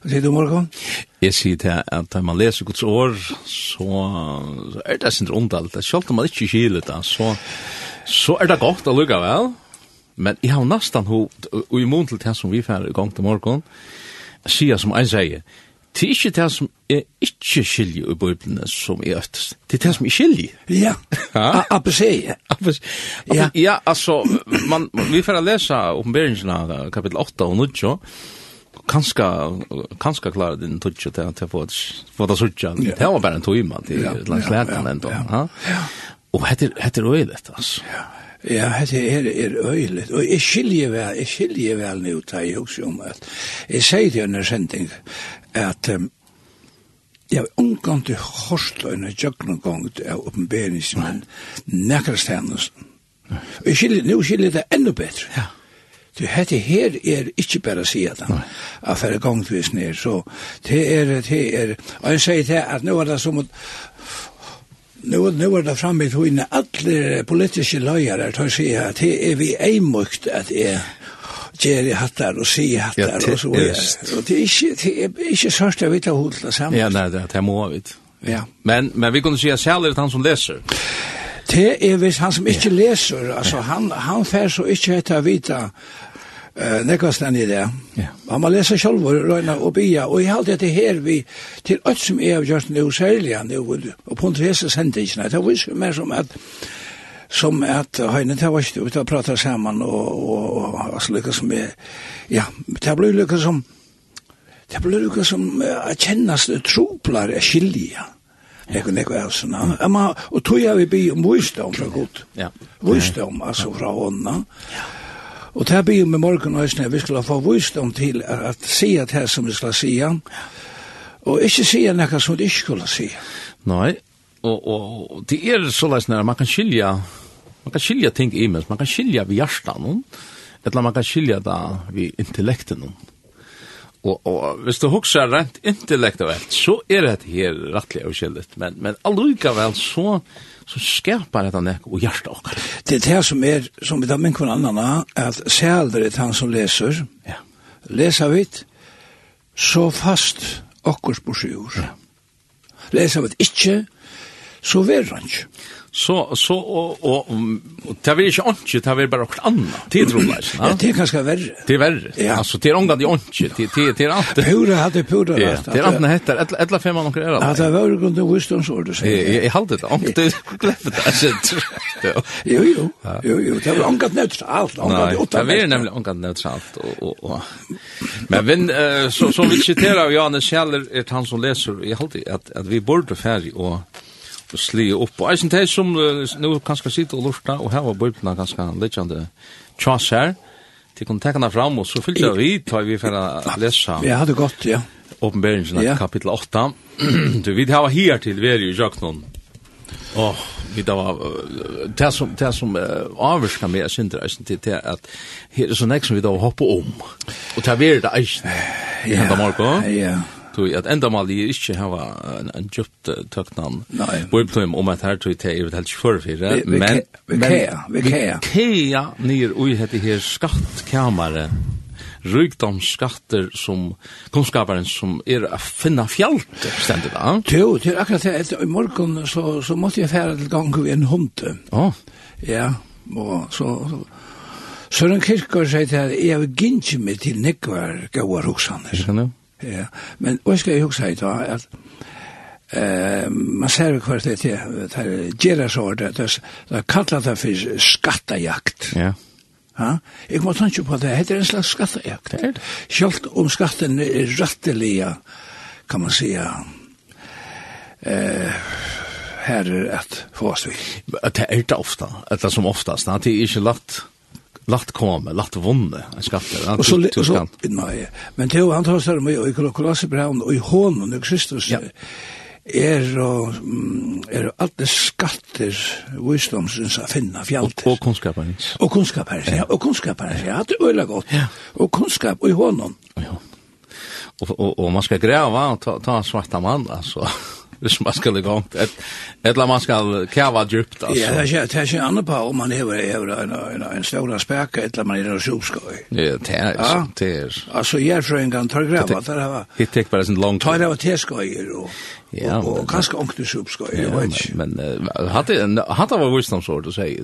Hva sier du, Morgan? Jeg sier til at når man leser Guds år, så, så er det sin rundalt. Selv om man ikke kiler det, så, så er det godt å lukke vel. Men jeg har nesten ho, og i mån til det som vi fer i gang til morgen, sier som jeg sier, det er ikke det som er ikke skilje i Bibelen som er øftest. Det er det som er skilje. Ja, appeseie. Ja, altså, man, vi får lese oppenberingsene kapittel 8 og 9, kanska kanska klara din touch att att få få det sucha. Det var bara en timme till landslätan ändå. Ja. Ja. Och heter heter öjligt alltså. Ja, hette er, er øyligt, og jeg skiljer vel, jeg skiljer vel nu, da jeg husker om at, jeg sier til en sending, at um, jeg har omgang til Horsløyne Jøgnogong av oppenberingsmenn, nekker stedene, og jeg skiljer, nu skiljer det enda bedre, ja. Du hette her er ikke bare å si at han er for gongvis ned, så det er, det er, og jeg sier det at nå er det som at Nu nu er det framme i tøyne alle politiske løyere tar seg at det er vi eimukt at jeg gjør i hattar og si hattar og så er. og det er ikke det er ikke sørst jeg vet å holde det sammen Ja, nei, det er må vi Ja. Men, men vi kunne si at særlig han som leser Det er hvis han som ikke leser, altså han, han får så ikke etter å vite Eh, det kostar ni det. Ja. Man må läsa själv och röna och bia. Och i allt det här vi, till allt som är av just nu särliga nu, och på en resa sändelserna, det var mer som att som att henne det var inte ute och prata samman och, och, och alltså lyckas som är, ja, det blir lyckas som det blir lyckas som att kännas troplare skilja. Ekkur nekkur er sånn. Amma, og tog jeg vi bi om visdom fra Gud. Ja. Visdom, altså fra hånda. Ja. Og det her blir med morgen og vi skulle få visdom til at, at sige det som vi skulle sige, og ikke sige noe som vi ikke skulle sige. Nei, og, og, og det er så leis man kan skilja, man kan skilja ting i mens, man kan skilja ved hjertan, eller man kan skilja da ved intellekten, Og, og hvis du husker rent intellektuelt, så er det her rettelig avskjellet, men, men allikevel så, så skapar dette nek og hjertet okkar. Det er det som er, som vi da minn kvann annan, at sælder er han som leser, ja. leser vi, så fast okkurs på sjur. Ja. Leser vi ikke, så verran ikke så så och och det vill inte onke det vill bara något annat det tror jag ja. det är ganska värre det är värre ja. alltså det är ångan det onke det det det är allt pura hade pura ja det är allt. heter alla alla fem man kan göra alltså var det kunde visst så det säger jag hade det onke det släppte det shit jo jo jo jo det var ångan allt ångan det det är nämligen ångan neutralt och och men vem så så vi citerar Janne Scheller ett han som läser i allt att att vi borde färg och sli upp. Og eisen teg som nu kanskje sitte og lorta, og her var bøybna kanskje littjande tjas her, til kunne tekna fram, og så fyllt jeg vi tar vi for å lesa. det er godt, ja. Åpenberingen ja. kapittel 8. du, vi har her til veri i jøknon. Åh, vi da var, det som, det som uh, avvirka meg, jeg synder eisen til, det at her er sånn ek som vi da hoppa om, og det er veri det eisen, i henda morgen. Ja, ja tog at enda mal er ikke hava en, en djupt tøknan borplum om at her tog det er helt for fire men Vikea Vikea nir ui hette her skattkamare rikdomsskatter som kunskaparen som er a finna fjallt, stendet da? Jo, det er akkurat det. etter I morgen så, så måtte jeg fære til gang ved en hund. Oh. Ja, og så... så Søren Kirkgaard sier til at jeg vil gynne meg til nekvar gauar hoksaner. Skjønner du? Ja, men og skal jeg huske da, at eh, man ser hva det er, til, det er gjerasord, det er kallet det for skattajakt. Ja. Ja, jeg må tanke på det, det er en slags skattajakt. Det er det. Selv om skatten er rettelige, kan man si, eh, her er et få oss vi. Det er det ofte, det er som oftast, det er ikke lagt lagt komme, lagt vunne, en skatter. Og så, og så, nei, men det han tar seg med i kolossebraun, og i hånden og Kristus, ja. er, er alle skatter visdomsens å finne fjallet. Og, og kunnskapen. Og kunnskapen, ja. Og kunnskapen, ja, det er veldig godt. Ja. Og kunnskap og i hånden. Ja. Og, og, og man skal greve, ta, ta svarta mann, altså hvis man skal i gang. Et, eller man skal kjava djupt, altså. Ja, det er ikke, det er ikke andre på om man hever, hever en, en, en stor speka, et eller man er en sjopskøy. Ja, det er, ja. det er. Altså, jeg tror en gang tar greva, der var... Hitt tek bare sin langt. Tar av teskøyer og... Ja, og, og kanskje ångte sjopskøy, jeg vet ikke. Men, men hatt av var visdomsord å si,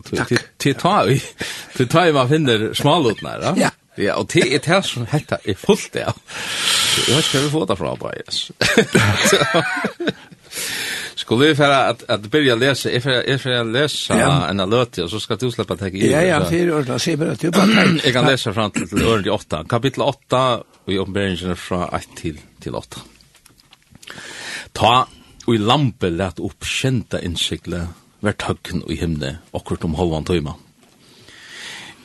til ta i, til ta i man finner smalutnær, ja? Ja. Ja, og det er det som heter er fullt ja. Jeg vet ikke hva vi får det fra, bare, yes. Skulle vi færa at, at byrja å lese, jeg færa, jeg lese ja. en av løte, og så skal du slippe å tenke i. Ja, ja, det er ordentlig, se bare at du bare tenker. Jeg kan lese fram til, til ørende 8, kapittel 8, og i oppenberingene fra 1 til, til 8. Ta og i lampe let opp kjenta innsikle, hvert høggen og i himne, akkurat om halvan tøyma.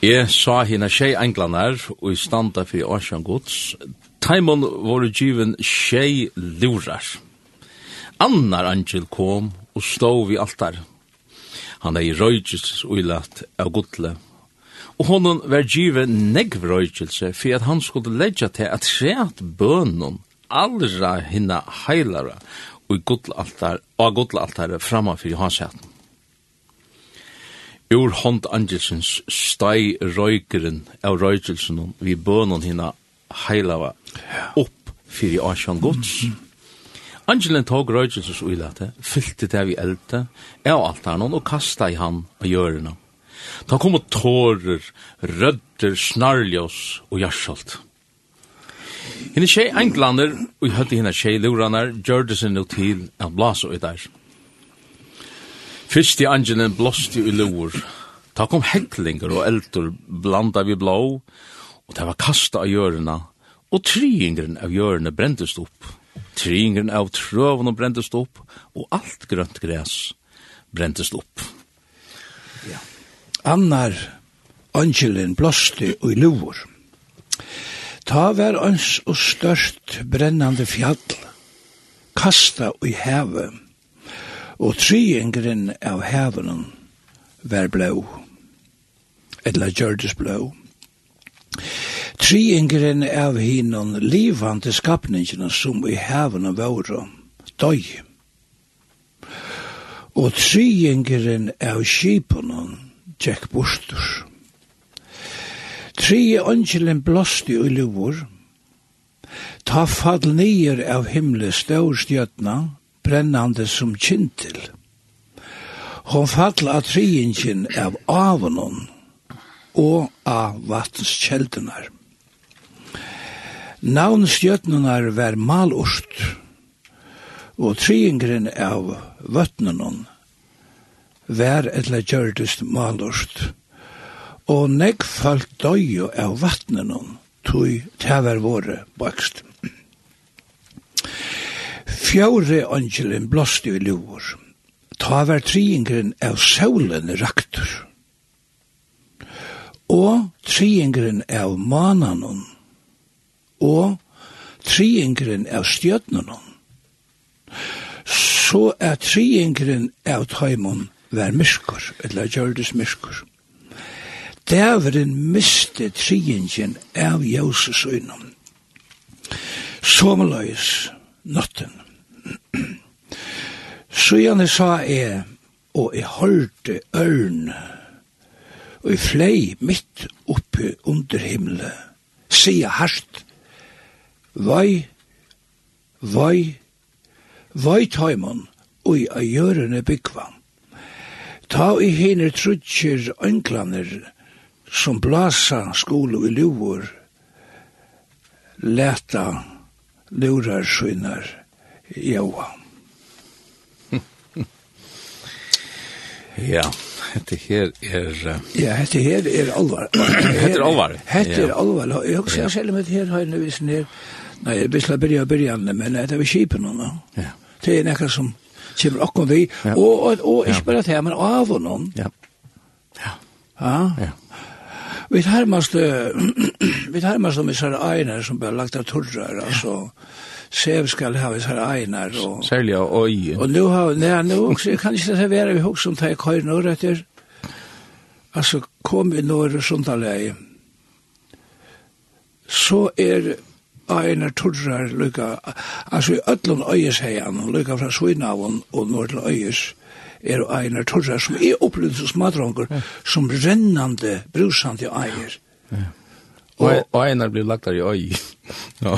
Jeg sa hina tjei englanar, og i standa fyrir årsjan gods, Taimon var given tjei lurar annar angel kom og stod vi altar. Han er i røyges uilat av gudle. Og honom var give negv røygelse for at han skulle leggja til at treat bønum allra hinna heilara og i gudlealtar og gudlealtar framan fyrir hans hatten. Ur hånd angelsens steg røykeren av røygelsen vi bønnen hinna heilava upp fyrir asjan gods. Mm -hmm Angelen tog røykjensens uilate, fylte det vi eldte, er av altanen og kasta i han på hjørna. Da kom og tårer, rødder, snarljås og jarsalt. Henne tjei englander, og i høtti hina tjei luranar, gjørde seg no til at blasa ui der. Fyrst i angelen blåste i lur, ta kom heklinger og eldur blanda vi blå, og det var kasta av hjørna, og tryingren av hjørna brendest opp Tringren av trøven brentes opp, og alt grønt græs brentes opp. Ja. Annar Angelen blåste og i luvor. Ta var ans og størst brennande fjall, kasta og i heve, og tryingren av hevenen var blå, eller gjørdes blå. Triengren av hinnon livande skapningene som i heven av døy. Og triengren av skipunnen tjekk bostur. Tri angelen blåste i luvor, ta fall nyer av himle stjøtna, brennande som kintil. Hon fall av triengren av avonon, og av vatnskjeldunar. Navn stjøtnunar var malorst, og triingren av vøtnunan var etla gjørdest malorst, og negg folk døyo av vatnunan, tog tever våre bakst. Fjore angelen blåste i luvor, ta var triingren av solen raktur, og triingren av mananon, og triingren av stjøtnanon. Så er triingren av taimon vær myskur, eller gjørdes myskur. Dæveren miste triingen av Joses øynum. Somaløys natten. Så gjerne sa jeg, og jeg hørte ørne, og i flei mitt oppe under himle, sia harst, vai, vai, vai taimon, ui a jörene byggva. Ta i hene trutjer ønglaner, som blasa skole i luvor, leta lurar skynar jaua. ja. Hette her er... Ja, hette her er alvar. hette er alvar. Hette er alvar. Jeg husker selv om hette her har jeg visen her. Nei, jeg visla byrja byrja, men det er vi kipen nå. Ja. Det er nekka som kommer okkom vi. Og, og, ikke bare det, men av og noen. Ja. Ja. Ja. Vi tar mest, vi tar mest om vi ser einar som blir lagt av torrar, altså. Ja sev skal ha vis her einar. Og, Særlig av øy. Og nu har, nei, nu, så kan ikkje det servere vi hoksom om jeg køyr nå etter. Altså, kom vi nå er Sundalei. Så er einar turrar lukka, altså i öllum øyes heian, lukka fra Svinavon og nord til øyes, er einar turrar som er opplevd som smadronger, som rennande, brusande eier. Og, og einar blir lagt der i øy. ja.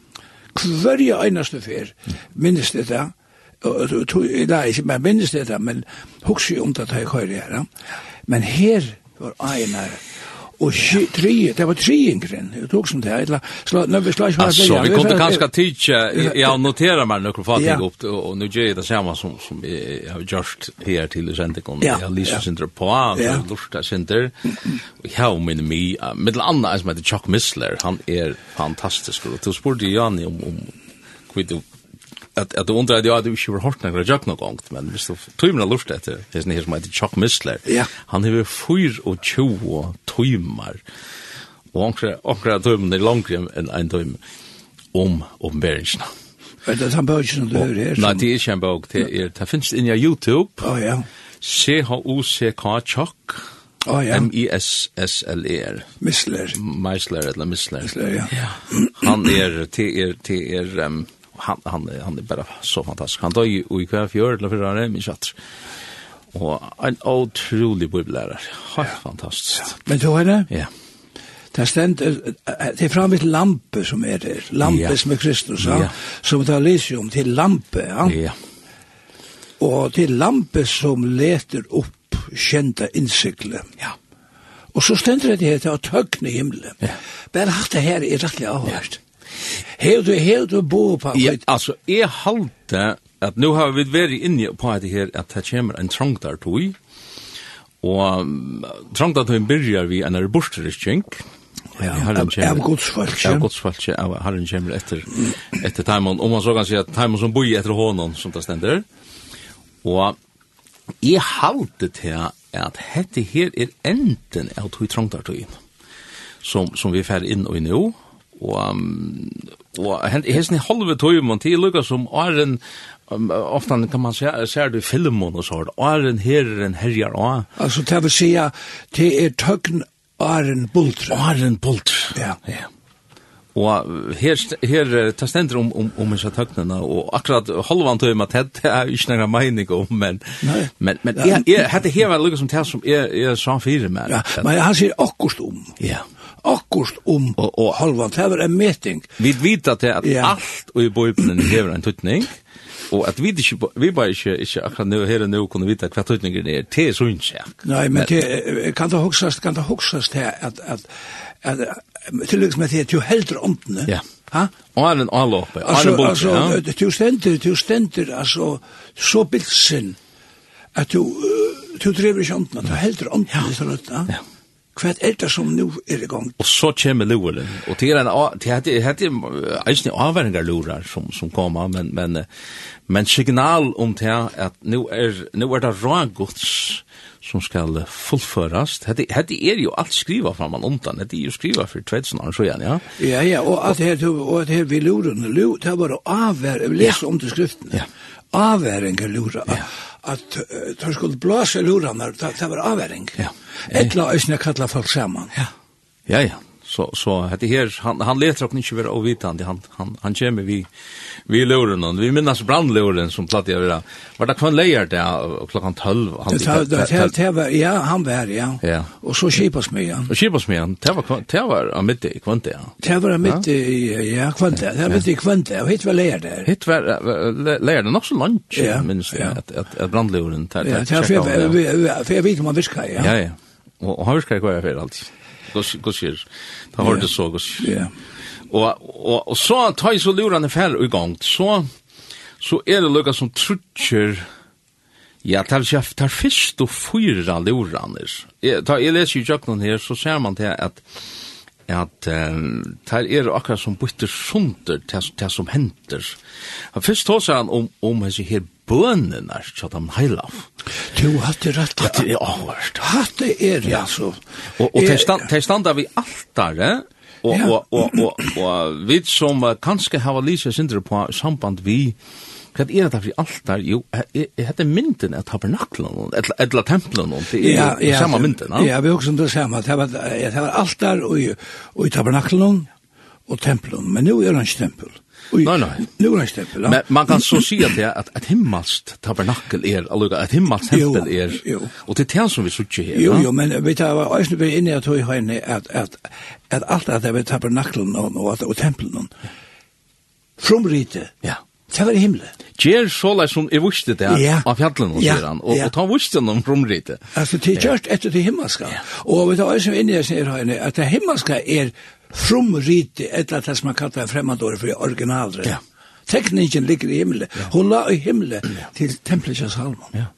Hverja einaste fer, minnest det da, nei, ikke, men minnes det da, men hukse om det da jeg høyre her, men her var Einar, Og tre, det var tre ingren, jeg tog som det her, når vi slags var det. Altså, vi kom til kanskje tidsja, jeg noterer meg noen fatning opp, og nu gjør jeg det samme som jeg har gjort her til i sendikon, jeg har lyst synder på, jeg har lurta synder, og jeg har min mi, mittel anna, som heter Chuck Missler, han er fantastisk, og du spurte Jani om hvitt du att att du undrar jag att du skulle hårt några jag någon gång men visst så timmar luft efter det är inte som heter Chuck Missler. Ja. Han har fyr och 20 timmar. Och onkel onkel timmar är längre än en timme om omvärderingen. Er det han den bøkken du hører her? Nei, det er ikke en bok Det, er, det finnes inni YouTube. Å, ja. C-H-O-C-K, Tjokk. Å, ja. M-I-S-S-L-E-R. Missler Meisler, eller Missler. Misler, ja. Han er, det er, det er, um, han, han, han är bara så fantastisk. Han då ju i kväll fjör eller förra året, min tjatt. Och en otrolig bibelärare. Helt ja. fantastiskt. Ja. Men då är det? Ja. Det ständer, det är framvitt lampe som är det. Lampe ja. som är Kristus, ja. ja. Som tar lysium till lampe, ja. Ja. Och till lampe som leter upp kända insikle. Ja. Och så ständer det heter att högna himlen. Ja. Men det här är rättligt avhört. Ja. Hevur du hevur du bo på? Ja, altså er halda at nu har vi vært inne på det her at det kommer en trangtar tog. Og trangtar tog byrjar vi en arbustrisking. Ja, av godsfalsk. Av godsfalsk, av herren kommer etter, etter Taimon. om man så kan si at Taimon som bor etter hånden, som det stender. Og jeg halte til at dette her er enden av tog trangtartøyen som, som vi fer inn og i nå, og og hen hesten i halve tøymen til lukka som Arjen ofta kan man se ser du filmen og så Arjen herren herjar og altså det vil si det er tøgn Arjen Bultr Arjen Bultr ja ja Og her, her ta stendur om, om, om disse tøknene, og akkurat halvan tøy med at det er ikke noen mening om, men, Nei. men, men ja. jeg, jeg, hette her var lukka som det som jeg, jeg sa fire med. Ja, men han sier akkurat om. Ja. Yeah akkurst om og, og halvan. Det var en meting. Vi vet at det at ja. alt i bøybenen hever en tøtning, og at vi ikke, vi bare ikke, ikke akkurat nå, her og nå kunne vite hva tøtningen er, det er så ikke. Nei, men det, kan det hoksast, kan det hoksast til at, at, at, til liksom at det er jo heldre åndene. Ja. Ha? Og er en avlåpe, er en bok. Altså, du stender, du stender, altså, så bilsen, at du, du driver ikke åndene, du heldre åndene, ja. ja. Hva er det som nu er i gang? Og så kommer luren. Og det er en, det er eisne avværingar lurar som, som kommer, men, men, men signal om til at nu er, nu er det rågods som skal fullførast. Hette er jo alt skriva framan undan. Hette er jo skriva for 2000 år siden, ja? Ja, ja, og at her, og at her vi luren, det var avværingar, vi leser om til skriften. Ja. Avværingar lurar. Ja at uh, de skulle blåse lurene, det, det var avværing. Ja. Etla øyne kalla folk sammen. Ja, ja, ja så så hade här han han letar upp inte vara ovitande han han han kommer vi vi luren och vi minnas brandluren som platt jag vill var det kvar lejer där klockan 12 han det det helt här ja han var ja ja och så skipas med han och skipas med han det var det var av mitt i kvant ja det var mitt i ja kvant det var mitt i kvant och hit var lejer där hit var lejer där också lunch minns jag att att brandluren där ja det var vi vet man viskar ja ja ja och har viskar kvar för alltid gosjer. Da har det så gosjer. Ja. Og, og, og så tar jeg så lurene fer i gang, så, så er det lukka som trutcher ja, tar jeg tar fyrst og fyra lurene. Jeg, tar, jeg leser i jøkken her, så ser man til at, at at um, det er akkurat som bytter sunder til det som henter. Først tar seg han om, om hans her bønene er til han heilav. Du hadde rett at det er avhørst. Hatt det er, ja. Altså. Og, og til standa vi altare, og, og, og, og, og, og vi som uh, kanskje har lyset sindre på samband vi, Hva er det for altar? Jo, hette mynden av tabernaklen, eller templen, det er jo samme mynden. Ja, vi er også det samme. Det var altar og i tabernaklen og templen, men nå er det ikke tempel. Nei, nei. Nu er stempel, ja. Men man kan så si at det at et tabernakel er, alluga, et himmelst tempel er, jo. og det er det som vi suttje her. Jo, jo, men vi tar var òsne vi inne at høy høyne at, at, at alt at det er tabernaklen og, og, og tempelen, frumrite, ja. Det var i himmelen. Gjer så lai som jeg visste det ja. av fjallene, ja. sier han, og, ja. og ta visste han om romrite. Altså, det er gjørst etter det himmelska. Ja. Og vi tar også inne i det sier høyne, at det himmelska er romrite, etter det som man kallar fremmedåret for originalre. Ja. Teknikken ligger i himmelen. Ja. Hun la i himmelen ja. til tempelet Salmon. Ja,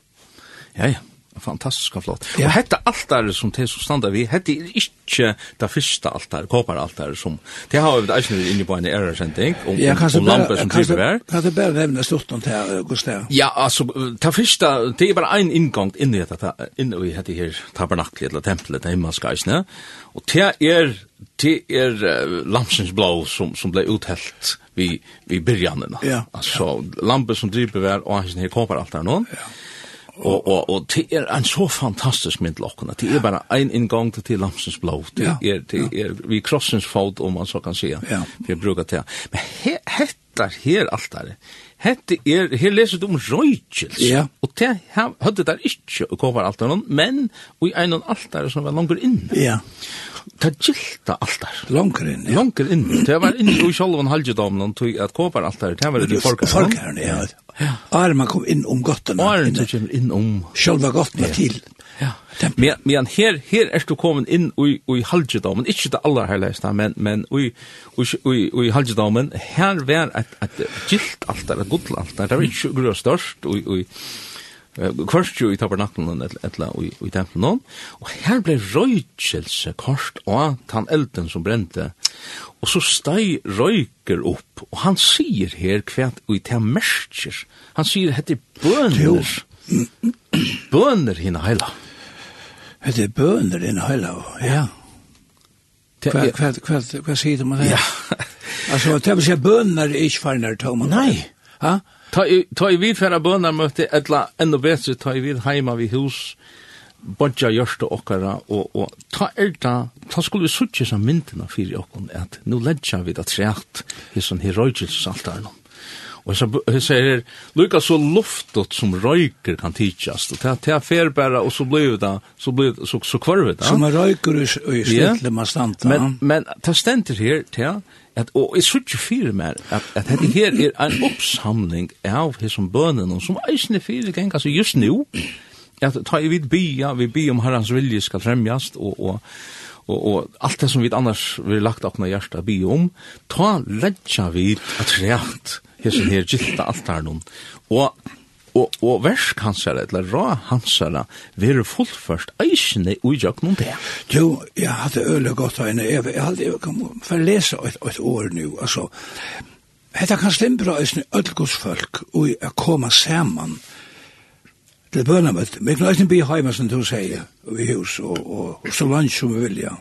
ja, ja fantastiska flott. Ja. Och hetta där som det som standa vi, hetta är inte det första altar, kopar där som det har vi alltså inne på en era sending om ja, om lampor som driver där. Kan det bara nämna stort om här Gustav. Ja, alltså det första det är bara en ingång in i detta in i hetta här tabernaklet eller templet där himmelska isne. Och det är det är lampsens blå som som blev uthällt vi vi början. Ja, alltså lampor som driver där och han här kopar altar någon. Ja. Og, og, og det er en så fantastisk mynd lokkene. Det er bare en inngang til, til Lamsens blå. Det er, ja. det er vi krossens fot, om man så kan si. Ja. Vi bruker det. Men he, hettar her alt her. Hette er, her leser du om røykjels. Ja. Og det høyde der ikke å komme alt noen, men i en og alt som var langer inn. Ja ta gilta altar. Longer inn. Ja. Longer inn. Det var inn i sjálvan halgedamen tog at kopar altar. Det var det i Folk her, ja. Ja. Ar man kom inn om gotten. Ar man kom inn om sjálva gottene til. Ja. Men men her her er du kommet inn i i halgedamen, ikkje det aller heiligste, men men i i i halgedamen her var at et gilt altar, gudl altar. Det var ikkje grøstørst og og Kors jo i tabernaklen etla i templen og her ble røykjelse kort og tan elden som brente og så steg røyker opp og han sier her kvært og i tam mersker han sier hette bøner bøner hina heila hette bøner hinna heila ja Hva, hva, hva, hva sier du med det? Ja. altså, det vil si at er ikke farne, Thomas. Nei. Ha? ta i, ta i vid færa bønarmøte, etla enda betre, ta i vid heima vi hus, bodja gjørste okkara, og, og ta erda, ta skulle vi suttje som myndina fyrir okkon, at nu ledja vi da treat, hisson her røygelsaltarno. Og så sier her, lukka så luftot som røyker kan tidsjast, og ta, ta ferbæra, og så blir det, så blir det, så, så kvarvet det. Som røyker i stedet, man standa. Men, men ta stender her, ta, at og eg søkje fyrir mer at at hetta her er ein oppsamling av hesum bønnen som eisini fyrir ganga så just nú at ta i vid bia vi bi om herrans vilje skal fremjast og og og, og alt det som vi annars vil lagt okna hjarta bi om, ta ledja vi at rett hesum her gilda alt. Og og, og vers hansara, eller ra hansara, vere fullførst eisene ui jøknum det. Jo, jeg hadde øle godt av henne, jeg hadde jo kommet for å lese et, et år nå, altså, dette kan slimbra eisne öllgos folk og a koma sammen, til bønamøtt. Vi kan eisne bli hjemme, som du sier, og i hus og, og, og så langt som vi vil, ja.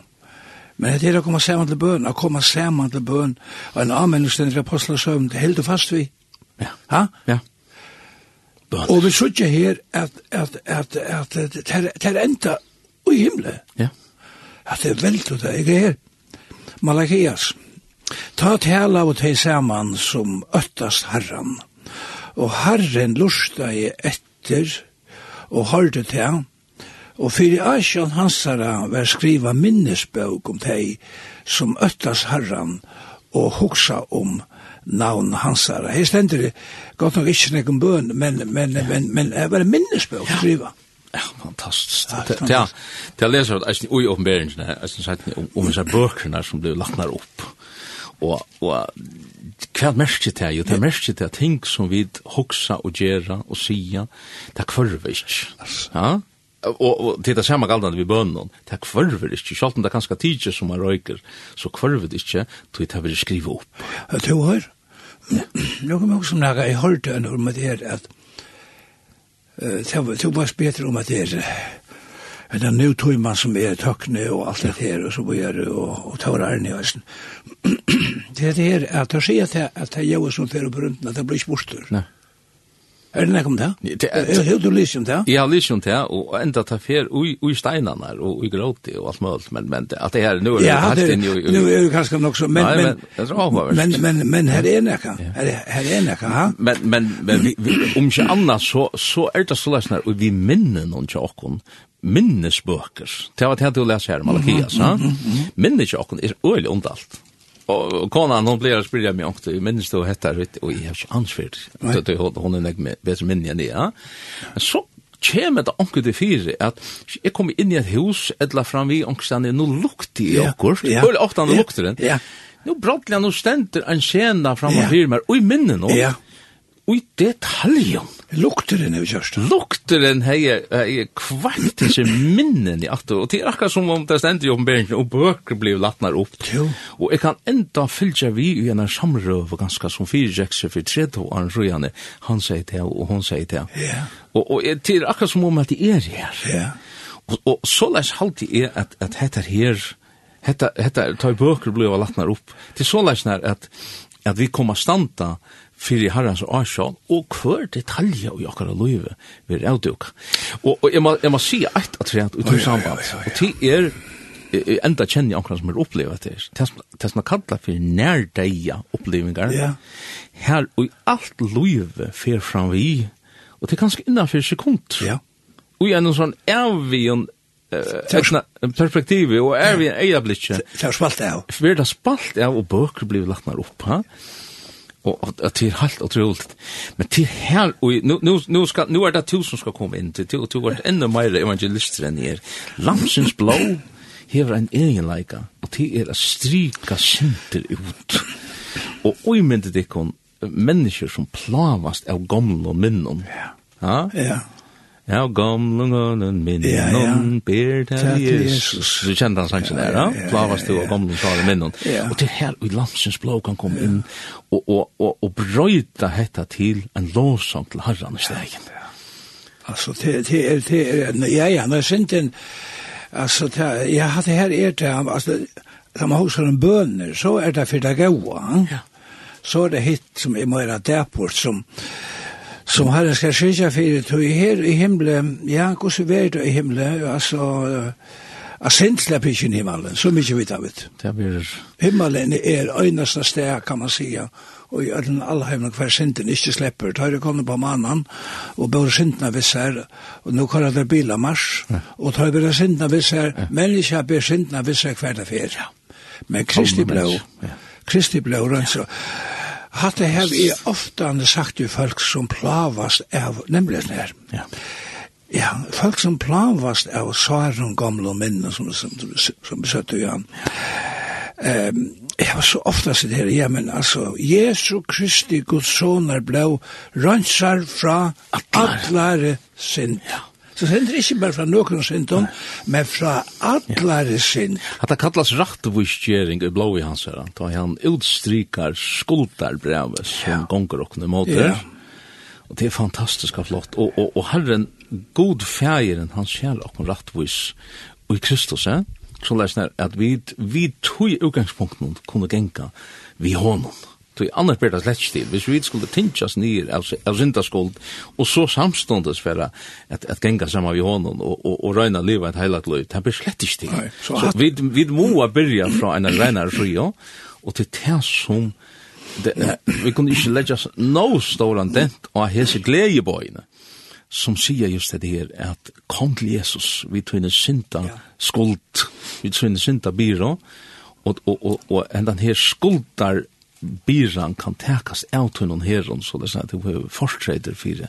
Men det er å komme sammen til bøn, å komme sammen til bøn, og en anmennestendig apostelsøvn, det heldur fast vi. Ja. Ha? Ja bøn. Og vi sier her at, at, at, at, at det er enda i himmelen. Ja. At det er veldig det, ikke her? Malakias. Ta tala og teg saman som øttast herran. Og herren lusta i etter og hørte til han. Og fyrir Asjan Hansara var skriva minnesbøk om teg som øttast herran og hoksa om navn hansara. Her stender det godt nok ikke nekken bøn, men, men, ja. men, men det var en minnesbøk å skrive. Ja, fantastisk. Ja, det, ja, det leser at jeg i åpenberingene, jeg synes at om disse bøkene som blir lagt nær opp, og, og hva er merker det? Jo, det er merker det ting som vi hoksa og gjera og sia, det er kvarver ikke. Ja, og, og til det samme galdene vi bønnen, det er kvarver ikke, selv om det er ganske tidlig som er røyker, så kvarver det ikke, til det vil skrive opp. Du hør, nå kommer jeg også snakke, jeg har hørt det om det her, at det var bedre om at det er, det er nå tog man som er tøkne og alt det her, og så blir og, og tar ærne i høysen. Det er det her, at jeg sier at det er jo som fer og brunten, at det blir ikke borster. Nei. Er det nekkom det? det er helt du lyst om det? Ja, lyst om det, og enda ta fer ui steinarna og ui gråti og alt mølt, men, men at det her, nu er det hatt inn i... Nu er det kanskje nok så, men, men, men, men, men her er nekka, her er nekka, ha? Men, men, men, om ikke anna, så, så er det så lesnar, og vi minner noen tjokkon, minnesbøker. Det var det du leser her, Malakias, ha? Minnesbøker er øyelig ondalt. Og konan hon blir spyrja meg också. minnes du hetta rätt och jag har inte ansvaret. Det hon er är nägme bättre minne än det. Så kjem det onkur til fire, at jeg kom inn i et hus etla fram vi onksan er no lukti i okkurt. Ja. ofte han no lukter den. Ja. Nu han, nå stendur en skjena fram og fyrir meg, og i minne nå. Ja i detaljen. Lukter er jo kjørst. Lukteren heier hei, kvart ikke minnen i atter, og det er akkurat som om det stender i oppenberingen, og bøker blir latnar opp. Jo. Og jeg kan enda fylgja vi i en samrøv, ganske som fire fyrtjekse for tredje åren røyane, han sier det, og hun sier det. Ja. Og, og det er akkurat som om at det er her. Ja. Og, og så læs halte jeg at, at dette her, Hetta hetta ta i bøker blir latnar opp. Det er så læs at, at vi kommer standa, fyrir herrens åsjån, og hver detalje i okkar løyve vi er avduk. Og, og jeg, må, jeg må si eit at rent ut i samband, og til er enda kjenner jeg akkurat som er opplevet det. Det er som er kallet for nærdeia opplevingar. Ja. Her og i alt løyve fer fram vi, og det er ganske innanfor sekund. Ja. Og i en sånn avvigen etna perspektivi og er vi en eia blikje. Det er spalt av. Vi er det spalt av og bøker blir lagt nær opp, ha? og att det er helt otroligt. Men till her, och nu nu nu ska nu är det tusen ska komma in till till vart ännu mer evangelister enn er. Lamsens blå hever en egen lika och det är att stryka sinter ut. Och oj men det kon som plavast av gamla minnen. Ja. Ja. Ja. Ja, gamlen gønnen min, ja, ja. noen ber til Jesus. Du kjenner han sangen der, ja? Blavast du og gamlen salen min. Og til her og i landsens blå kan komme inn og, og, og, og brøyta hetta til en lovsang til herran i stegen. Altså, det er, det er, ja, ja, når jeg sint en, altså, ja, det her er det, altså, da man hos en bønner, så er det for det gaua, ja. så er det hitt som er mer dæport som, som herren skal skilja fyrir tog her i himle, ja, hvordan er det i himle, altså, a sint slepp ikke i himmelen, så mye vi vet. Det blir... Himmelen er øyneste sted, kan man sija, og i øyne allheimene hver synden ikke slipper. Da er det kommet på mannen, og bør syndene viss her, og nå kan det bila mars, og da er det syndene viss her, men ikke ber syndene viss her hver det fer. Men Kristi blå, Kristi blå, rønns, hatt det her er ofte sagt til folk som plavast av, nemlig den her. Ja. Ja, folk som plavast av saren gamle minne som, som, som, som besøtte jo han. Um, jeg var så ofte sitt her, ja, men altså, Jesu Kristi Guds soner blei rønsar fra atlare sind. Ja. Så synder ikke bare fra noen syndom, men fra atlare synd. At det kallas rattvistgjering i blå i hans her, da han utstrykar skuldarbrevet som gonger åkne måter. Og det er fantastisk og flott. Og, og, og herren, god fægeren, han sjæl åkne rattvis og i Kristus, eh? så læsner at vi, vi tog i utgangspunkten kunne genka vi hånden. Tui annars ber det slett stil. Hvis vi skulle tintjas nir av, av syndaskuld, og så samståndes for at, at genga saman vi honom og, og, og røyna liva et heilat løy, det blir slett stil. Nei, Så, så vi, vi må byrja fra en reinar fria, og til det som det, vi kunne ikke legge oss no ståran dent og hese gledjebøyene som sier just det her, at kom til Jesus, vi tøyne synda skuld, vi tøyne synda byrå, og, og, og, og enn den her skuldar byran kan tekas av tunnan herron, så det er sånn at du har fortreider for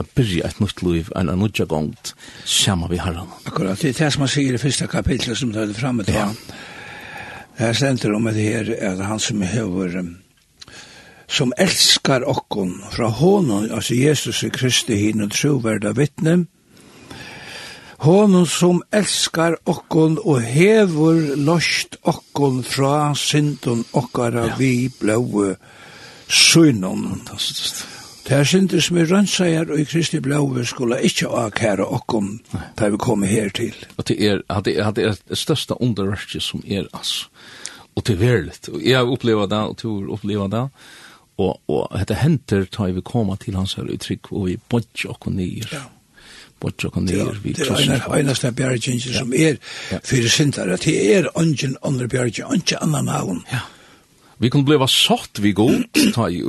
å byrja et nytt liv, en av nødja gongt, sjama vi herran. Akkurat, det er det som han sier i første kapitlet som det er framme til. Ja. Det er stender om det her, at han som hever, som elskar okkon, fra honom, altså Jesus Kristi, hinn og troverda vittne, honom som elskar okkon og hevur lost okkon fra syndon okkara ja. vi blåu synon. Fantastiskt. Det er synder som er rønnseier og i Kristi blåu skulle ikkje akkæra okkon da vi kom her til. Og det er, det er, det er det største underverket som er, altså. Og det er verligt. Og jeg har opplevd det, og du har opplevd det og og hetta henter da vi kommer til hans her utrykk og vi bodger okkum nyer. Ja bort og ned vi. Det er en, eneste bjergjeng som er fyrir sindare, det er ungen andre bjergjeng, ungen annan navn. Ja. Vi kunne bliva sort vi god, ta i.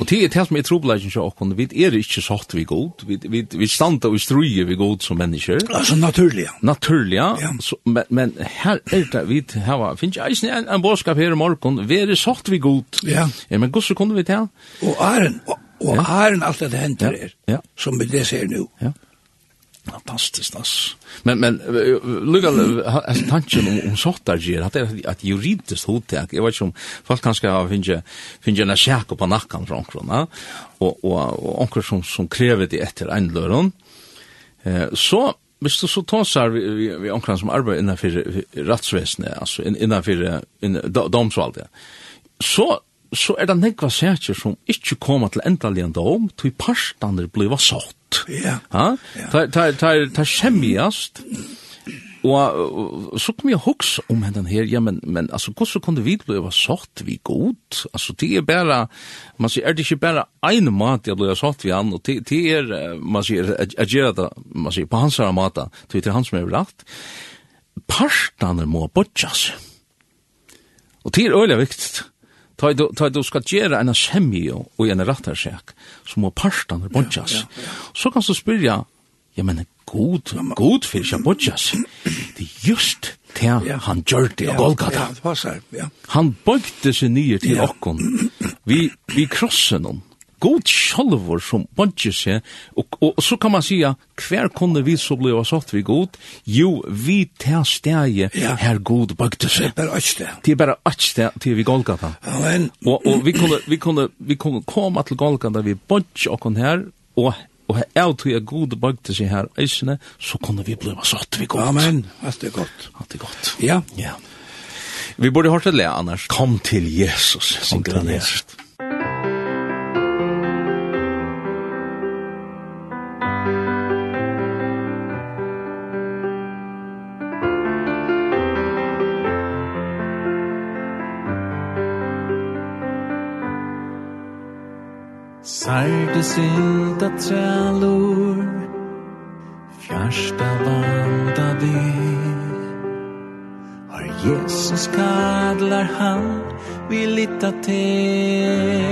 Og det er telt med trobladjen til okkon, vi er ikke sort vi god, vi, vi, vi standa og struje vi god som mennesker. Altså naturliga. Naturlig, ja. men, men her er det vi har, finnes jeg eisen en, en bådskap her i morgon, vi er sort vi god. Ja. ja men gosse kunne vi ta. Og æren, og, og æren alt det henter er, ja. som vi det ser nu. Ja. Fantastiskt ass. Men men lukka as tanken om om sortar ger att det att juridiskt hottag. Jag vet inte om folk kanske har finge finge en skärk på nacken från krona och och onkel som som kräver det efter en lördag. Eh så Hvis du så tåsar vi, vi, vi omkring som arbeider innenfor rettsvesenet, altså innenfor innan, domsvalget, så, så er det nekva sætjer som ikke kommer til endelig en dom, tog parstander blir sått gott. Ja. Ha? Ta ta ta ta skemmjast. Og så kom jeg hoks om henne her, ja, men, men altså, hvordan kunne vi bli sått vi god? Altså, det er bare, man sier, er det ikke bare en mat jeg blir sått vi an, og det, det er, man sier, jeg gjør det, man sier, på hans her mat, det er han som er rett. Partene må bortjas. Og det er øyelig viktig. Ta du ta du skal gjera en semio og en rattarsak som må parstan er bonjas. Så kan du spyrja, ja men god, god fisk og bonjas. Det er just det han gjør det og Golgata. Han bøgte seg nye til okkon. Vi, vi krossen om god sjolvor som bodger seg, og, og, og, så kan man sia, hver kunne vi så bli satt vi god? Jo, vi tar stegi ja. her god bøgte seg. Det er bare øtste. Det er bare ett steg til vi Golgata. Amen. Og, og vi, kunne, vi, kunne, vi kunne komme til Golgata, vi bodger okken her, og og her er til jeg god bøgte seg her eisene, så kunne vi bli satt vi godt. Amen, alt er godt. Alt er godt. Ja. ja. Vi burde hørt det, annars. Kom til Jesus. Kom til Jesus. Jesus. synda trælur Fjärsta vanda vi Har Jesus kadlar han Vi litta till.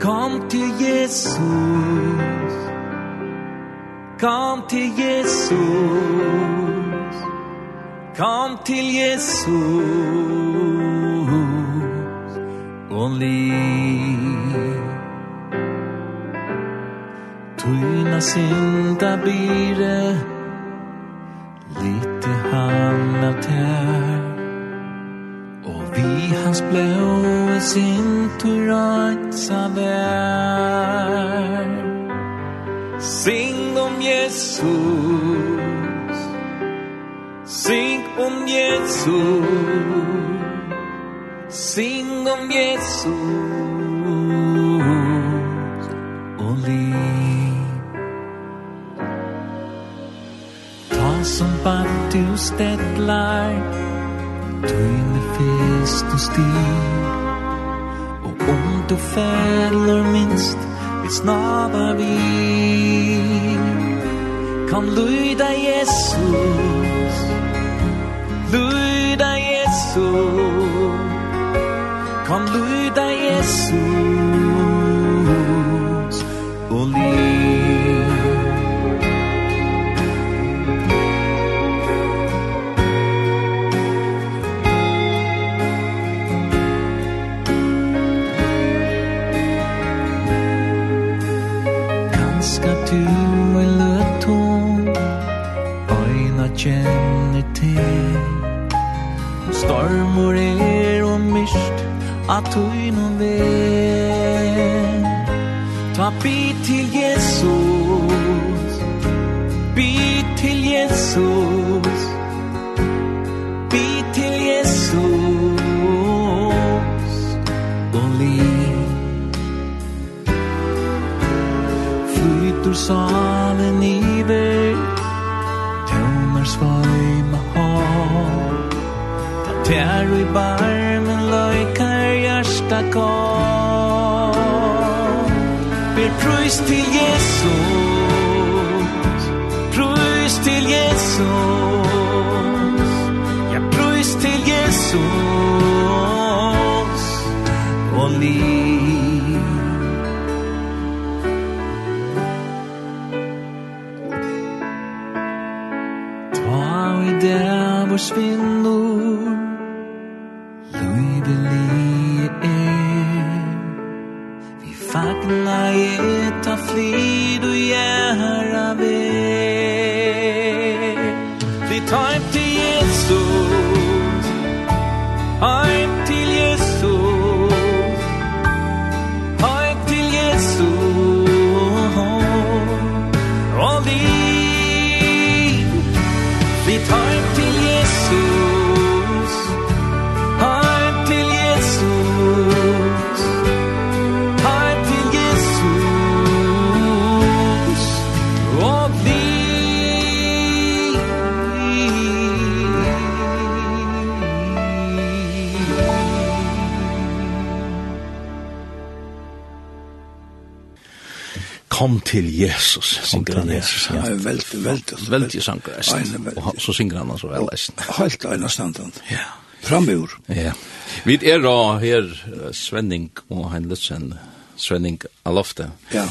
Kom till Jesus. Kom till Jesus. Kom till Jesus. sinta bire Lite han av Og vi hans blåa sintur sa vær. Sing om Jesus. Sing om Jesus. Sing om Jesus. band du stedlar Tøyne fest og stig Og om du fæller minst Vi snavar vi Kan lyda Jesus. Lyda Jesus. Kan lyda Jesus. kom til Jesus. Synger han Jesus. Ja, veldig, veldig. Veldig sanger. Och så synger han så väl. Helt ena standard. Ja. Framur. Ja. Vi är her, här Svenning og han Lutsen Svenning Alofte. Ja.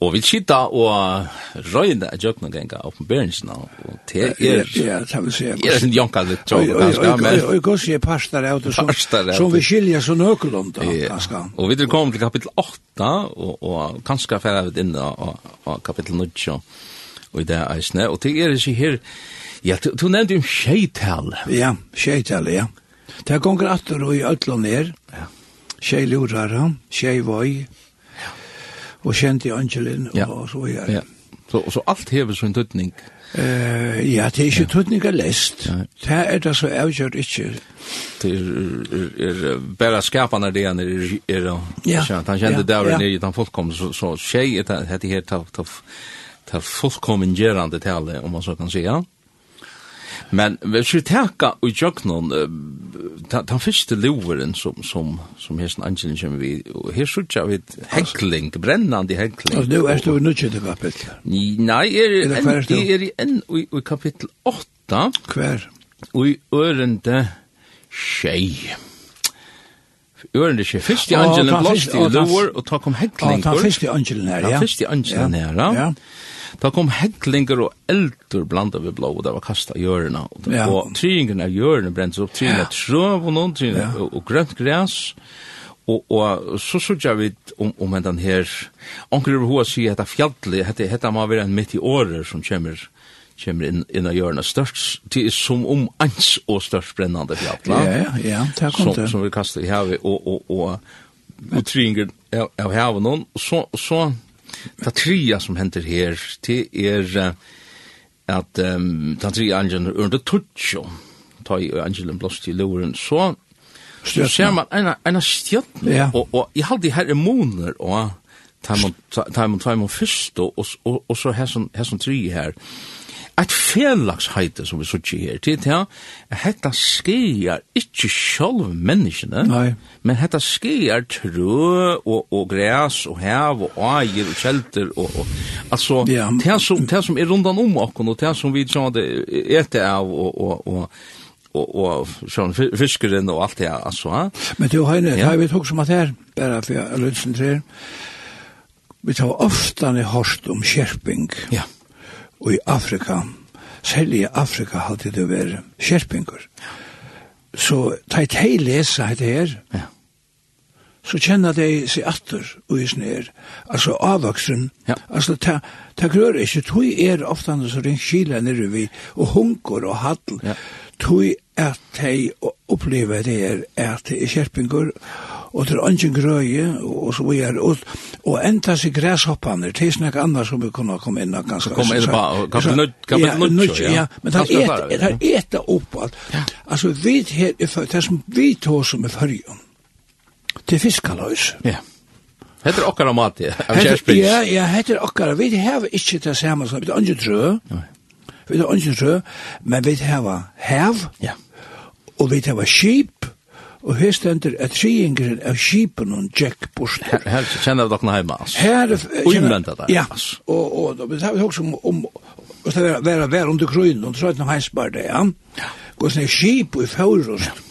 Og vi sitter og røyne av jøkna genga ganger opp og det er... Ja, det vil si. Er en jonka litt tjokk, ganske, men... Og jeg går sier parstar av det, som vi skilja så nøkulund, ganske. Og vi er kommet til kapittel 8, og kanskje færre vi inn av kapittel 9, og i det eisne, og det er ikke her... Ja, du nevnte jo tjeital. Ja, skjeital, ja. Det er gonger atter og i ødlån her, skjeilurar, skjeivøy, skjeivøy, og kjente angelin, ja. og så videre. Ja. Så, så alt hever sånn tøtning? Uh, ja, det er ikke ja. tøtning er lest. Ja. Det er det så avgjørt ikke. Det er, er, er bare skapene det han er, er, ja. han kjente ja. der nere i den fullkomne, så, så skje er det her til fullkommen gjerande tale, om man så kan säga. Ja. Men vi skal teka i jøknon, den første loveren som, som, som her sin angelen kommer vi, og her sutja vi hekling, brennande hekling. Altså, nu er du i nutjende kapittel? Nei, er, er, er enn i, i kapittel 8. Hver? Og i ørende tjej. Ørende tjej. Fyrst i angelen blåst i lover, og ta kom hekling. Ja, ta fyrst i angelen her, ja. Ta fyrst i angelen her, ja. Ja. Da kom heklinger og eldur blanda vi blå, og det var kasta i hjørna. Og, ja. og tryingen av hjørna brent opp, tryingen av trøv og noen, tryingen ja. og, og grønt græs. Og, og så sørger vi om, om den her, anker over hva sier dette fjallet, dette, dette må være en midt i året som kommer kommer inn, inn av gjør størst, det er som om ans og størst brennande fjallet. Ja, ja, ja, det er kom det. Som, som vi kastar i havet, og, og, og, og, og, og, og, og, og, og, og, så, og, det tria som henter her, det er at um, den tria angelen er under tutsjo, ta i angelen blåst i luren, så så ser man en, en stjøtten, ja. og, og jeg hadde her emoner, og Taimon, Taimon, Taimon, Taimon, Taimon, Taimon, først, og, og, og, og så her som, her som Taimon, her, Et felagsheite som vi sier her, til det at dette skjer ikke selv menneskene, Nei. men dette skjer trø og, og græs og hev og eier og kjelter og, og altså, ja. det, som, det som er rundan om okken og det som vi sånn det etter av og, og, og og og sjón fiskeren og alt det altså. Men du Heine, ja. jeg vet også om at her bare for Lunsen 3. Vi tar ofta i hørst om skjerping. Ja og i Afrika, særlig i Afrika hadde det vært skjerpinger. Så ta et hei lesa dette her, ja. så kjenner de seg atter og i snær, altså avvaksen, ja. altså ta, ta grør ikke, tog er ofte han som ringt kila nere vi, og hunker og hattl, ja. tog at de opplever det er at det er skjerpinger, og og det er ingen grøye, og så vi er, og, og enda seg græshoppene, det er snakk annars som vi kunne komme inn, og ganske. Komme inn på, kanskje nødt, kanskje nødt, ja. Ja, men det er et, det er et opp alt. Altså, vi her, det som vi tog som er fyrjon, det er fiskaløys. Ja. Hette er okkara mat, ja, av kjærspris. Ja, ja, hette er okkara, vi hava ikke det samme som, vi har ikke trø, vi har ikke trø, men vi hava hev, ja. og vi hava skip, og her stender at tryingeren av skipen og Jack Bursner. Her, her kjenner vi dere hjemme, altså. Her, Uimvendt det, ja. Og, og, og det har vi også om, om og det var være vær under krøyden, og så er det noe heisbar det, ja. Hvordan er skip og fjørust,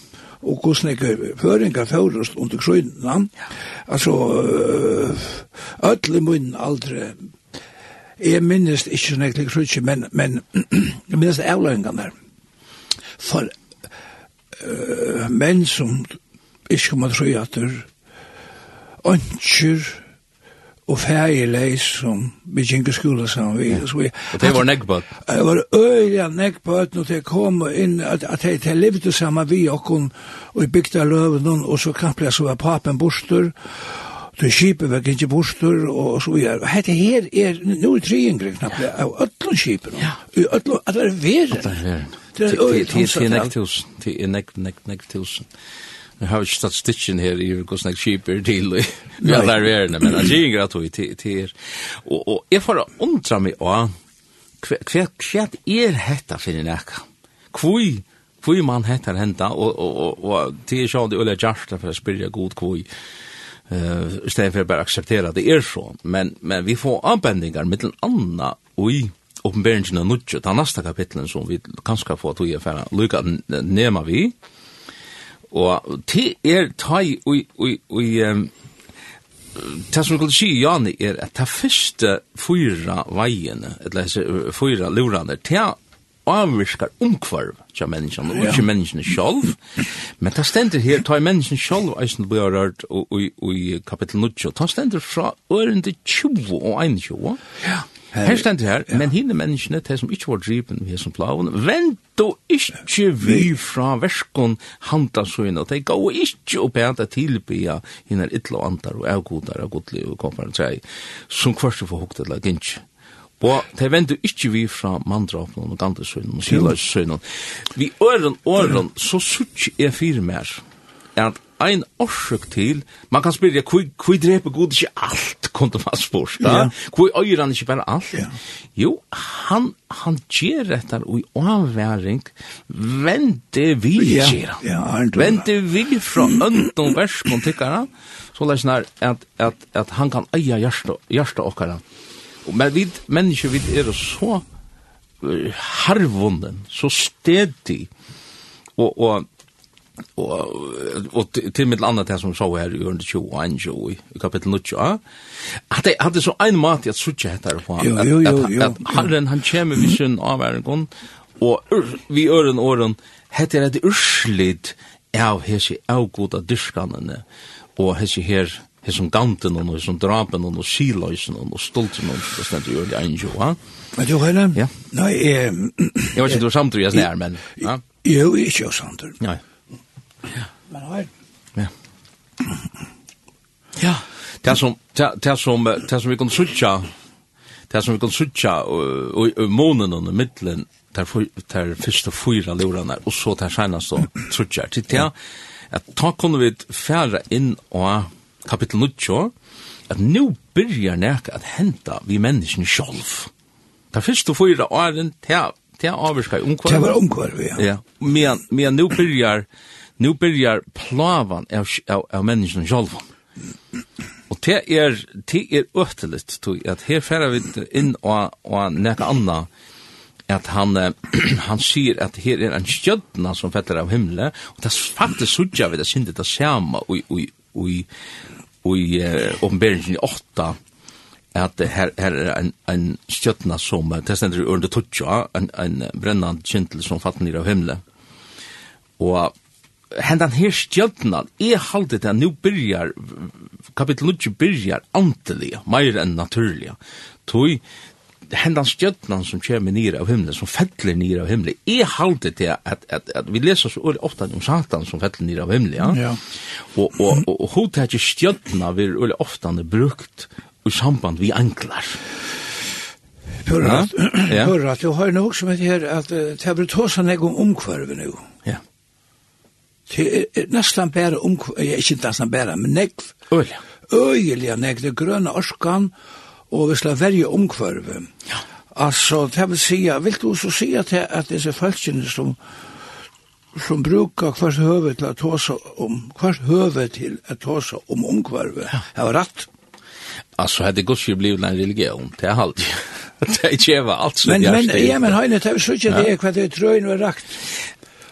og hvordan er føringer fjørust under krøyden, ja. Altså, ødelig munnen aldri Jeg minnes ikke sånn egentlig krutsi, men, men jeg minnes det avløyngene der. For uh, menn som ikke kommer tro at det ønsker og fægeleis som vi kjenker skole sammen vi. Og, vi og det var nekkbøt? Det var øyla nekkbøt når det kom inn, at, at det, de levde sammen vi og hun, og i bygda løven, og så kamplet så var papen borster, Det skipet var ikke bostur og så videre. Hette her er, nå er tre ingre knapt, av ødlund skipet. Ja. Ødlund, at det er veren. At det er veren. Det er nekt tusen. Det er nekt, nekt, nekt tusen. Nu har vi ikke stått stitchen her i hvordan jeg kjiper til vi alle er verden, men det er gratt og til er. Og jeg får undra meg av hva er hetta for en eka? Hvor Kvui man hettar henta og, og, og, og det er sjående ulla jarsta for å spyrja god kvui, uh, i stedet for å bare akseptera det er så, men, men vi får anbendingar mittel anna ui oppenberingen av nutje, den neste kapitlen som vi kanskje får tog i affæra, lykka nema vi, og til er tai og, og, og, Det som skulle si, Jani, er at det første fyra veiene, eller fyra lurene, det avvirskar omkvarv tja menneskene, og ikke menneskene sjolv. Men det stender her, ta i menneskene sjolv, eisen blir rørt i kapittel 9, ta stender fra ørende 20 og 21. Ja. Her stendt her, ja. men hinne menneskene, de som ikke var driven ved som plaven, og ikke vi fra verskon handa og de gav ikke opp henta tilbya hinne ytla og antar og avgodar og godlig og komparen seg, som kvarst for hukte eller gynnsk. Og de vento ikke vi fra mandrapen og gandersøgna og silasøyne. Vi øren, øren, så sutt er fire mer, at ein orsøk til, man kan spyrja, hvor dreper Gud ikke alt, kunne man spørst, da? Hvor øyer han ikke bare alt? Ja. Jo, han, han gjør dette i avværing, vente vi gjør han. Ja, ja, vente vi fra ønden verskon, tykker han, så det er sånn at, at, at han kan eie hjertet okkara. Men vi mennesker, vi er så harvunden, så stedig, og, og og, og til mitt andre det som så her i under 20 og 21 i kapittel 9 ja at det hadde så ein mat i at suttje hettar på han jo, jo, jo, at herren han kommer vi sin avværengon og vi øren åren hette er et urslit av hese avgoda dyrkanene og hese her hesum som ganten og hesum drapen og siløysen og stolten og det stendt jo i 21 Men du, Heile? Ja. Nei, eh... Jeg vet ikke, du var samtidig, jeg snær, men... Jo, ikke jo samtidig. Nei. Ja. Men har Ja. Ja. Det som det som det som vi kan söka det som vi kan söka och månen under mitten där där första fyra lorarna och så där senaste så söka Det det att ta kunde vi färra in och kapitel 9 att nu börjar näka att hända vi människan själv. Der första fyra åren till till avskaj omkvar. Det var omkvarv, ja. Ja. Men men nu börjar nu byrjar plavan av, av, av menneskene sjálf. Og det er, det er øteligt, tog, at her færa vi inn og, og nekka anna, at han, han sier at her er en skjødna som fetter av himle, og det er faktisk sudja vi det sindet det samme og i, i, i åpenberingen i åtta, at her, her er en, en skjødna som, det stender i ørende tutja, en, en brennand kjentel som fatt nir av himle. Og hendan her stjøtnan, er halte det at nå byrjar, kapitel 9 byrjar antelige, meir enn naturlige. Toi, hendan stjøtnan som kommer nere av himmelen, som fettler nere av himmelen, er halte det at, at, at vi leser så øyelig ofta om satan som fettler nere av himmelen, ja? ja. Og, og, og, og hodet er ikke stjøtna vi øyelig ofte brukt i samband vi anklar. Hörra, at, ja. hörra, du jeg har nog som heter her, at det har blitt hos han om omkvarven nu. Ja. Det er nesten bare om, ja, ikke nesten bare, men negv. Øyelig. Øyelig negv, det grønne orskan, og vi skal verje omkvarve. Ja. Altså, det vil si, vil du så si at, det er disse falskene som, som brukar hvert høve til å tåse om, hvert høve til å tåse om omkvarve, ja. har rett. Alltså hade Guds ju blivit en religion, det är allt. det är ju allt som Men, men, ja, men hejne, det är så inte det, vad det är tröjn och rakt.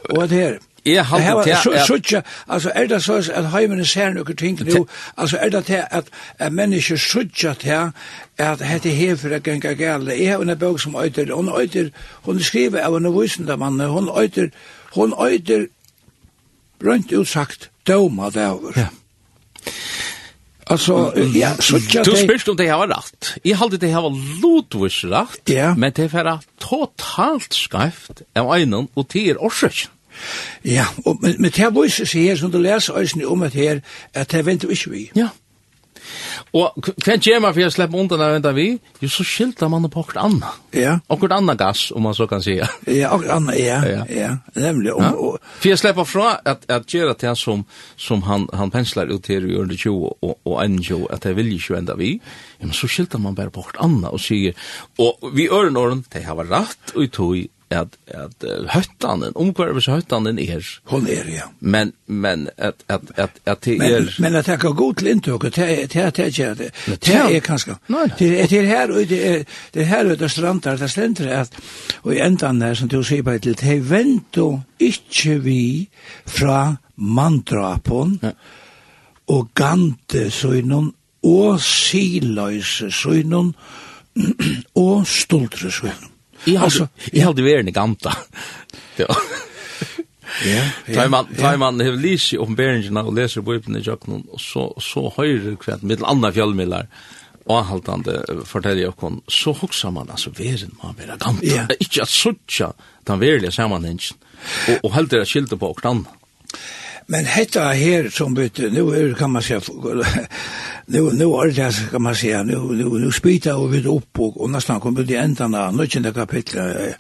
Och det här, Jeg det til at... Suttja, altså er det så at heimene ser noen ting nu, altså er det til at, at mennesker suttja til at hette hefer er genga gale. Jeg har en bøk som øyder, hun øyder, hun skriver av en vysende mann, hun øyder, hun øyder, brønt utsagt, døma det over. Ja. Altså, ja, suttja Du spyrst om det her var rett. Jeg halde det her var lodvis rett, ja. men det var totalt skreft av øynene og tider årsøkjen. Ja, og, men, men det viser seg her, som du leser øyne om det her, at det venter vi ikke vi. Ja. Og hva gjør man for å slippe undan av venter vi? Jo, så skilter man på akkurat anna. Ja. Akkurat anna gass, om man så kan si. ja, akkurat anna, ja, ja, ja. nemlig. Om, ja. Og, for jeg slipper fra at, at gjøre det som, som han, han pensler ut her i under 20 og, og 21, at det vil ikke venter vi. Ja, men så skilter man bare på akkurat anna og sier, og vi øren åren, det har vært rett og i tog, at at uh, høttanen omkvarvis høttanen er hon er ja. Men men at at at at det er men, at jeg går godt til inntøk det er det er det det det det er kanskje. Det er det er her og det er det her ute strandar det stender at og i endan der som du sier på til det vento og ikkje vi fra mandrapon ja. og gante så innan og siløse så innan og stoltre så innan Jag har jag har det värne ganta. Ja. Ja. Tar man tar man hur lishi om Beringen och läser Bibeln i Jakobn og så så höjer kvart med andre fjällmillar og haltande fortälja jeg kon så huxar man altså värden man vera gamta. Ja. Inte at sucha den verkliga samanhengen. Og og håller det skilt på och. Men hetta her som bytte, nu er kan man säga, nu, nu er det kan man säga, nu, nu, nu spita og vi upp og, og nästan kom ut i endan av nødgjende kapitlet,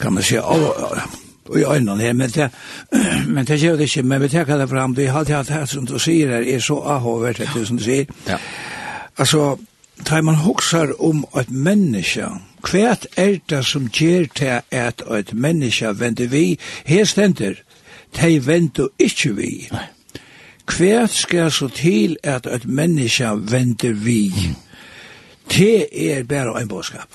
kan man säga, och i øynene her, men det, men det gjør det ikke, men vi tar det fram, vi har alltid hatt her som du sier her, er så ahover, det som du sier. Ja. Altså, tar man huxar om et menneske, hvert er det som gjør til at et menneske vender vi, her stender, de venter ikke vi. Nei. Hvert skal så til at et menneske venter vi. Det er bare en bådskap.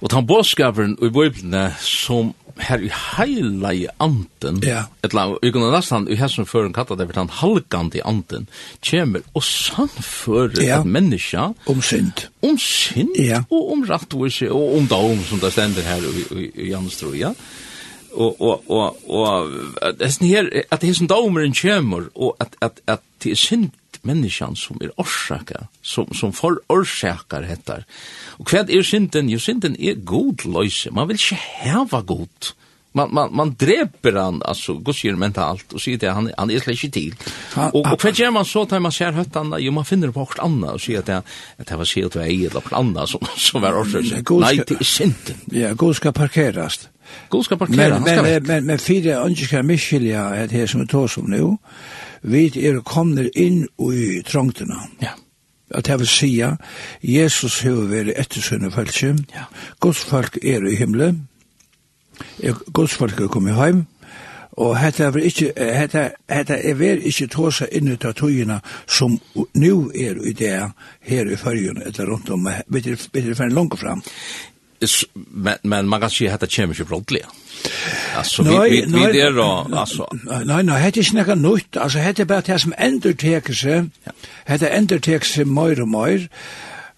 Og den bådskaperen i Bibelen som her i heila i anden, ja. etla, vi kunne nesten i hessen før hun kattet det for den halgande i anden, kjemer og samfører ja. et menneske om synd, om synd ja. og om rattvise og om dom, som det stender her i, i, i, i Janstrøya. Ja og og og och det är her at det er som domaren kommer og at at at det er synd människan som er orsaka som som för orsakar heter. og kvad er synden? Jo synden er god løyse Man vill inte ha god. Man man man dreper han altså går mentalt og sier det han han är släkt til og og kvad gör man så tar man ser höttan jo man finner på vart anna og sier at det det var så att det eller på annat som som var orsaka. Nej, det er synden. Ja, god ska parkerast God skal parkere, men, men, men, men, men ønsker önskar er det som vi tar som nu. Vi er kommet inn i trångterna. Ja. At jeg vil sige, Jesus har vært ettersønne falske. Ja. Guds folk er i himmelen. Guds folk er kommet hjem. Og hetta er ikki hetta hetta er ver ikki tosa inn ut av tøyina som nu er i det her i fyrjun eller rundt om bitte bitte fer langt fram men men man kan si at det kommer ju brottliga. Alltså vi vi vi nei, der og, det då alltså. Nej nej, hade jag inte något. Alltså hade bara det som endertekse. Hade seg mer og mer.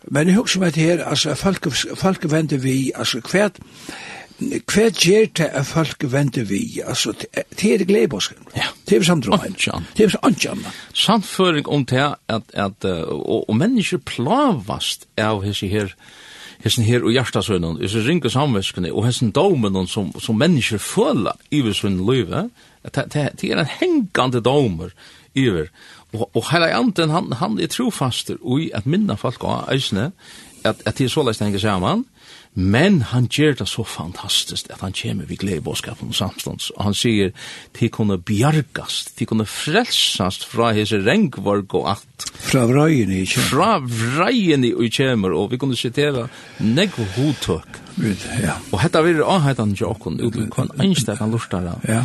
Men jeg husker meg til her, altså, folk folk vände vi altså, hvert... kvärt gjør det at folk vände vi alltså till det glebosken. Ja. Till samdromen. Till samdromen. Samföring om det at, att og, og mennesker plavast av hur her, här hessen her og hjertasønnen, hessen ringe samvæskene, og hessen domen som, som mennesker føler i sin løyve, det er en hengande domer iver. Og, og hele anden, han, han er trofaster i at minna folk av eisne, at, at det er såleis det henger sammen, Men han gjør det så fantastisk at han kommer vid glede i bådskapen og samstånds. Og han sier, de kunne bjargast, de kunne frelsast fra hese rengvarg og alt. Fra vreien i kjemmer. Fra vreien i kjemer, og vi kunne sitere negv hodtøk. Ja. Og hetta vil er avheten til åkken, uten einstak han kan av. Ja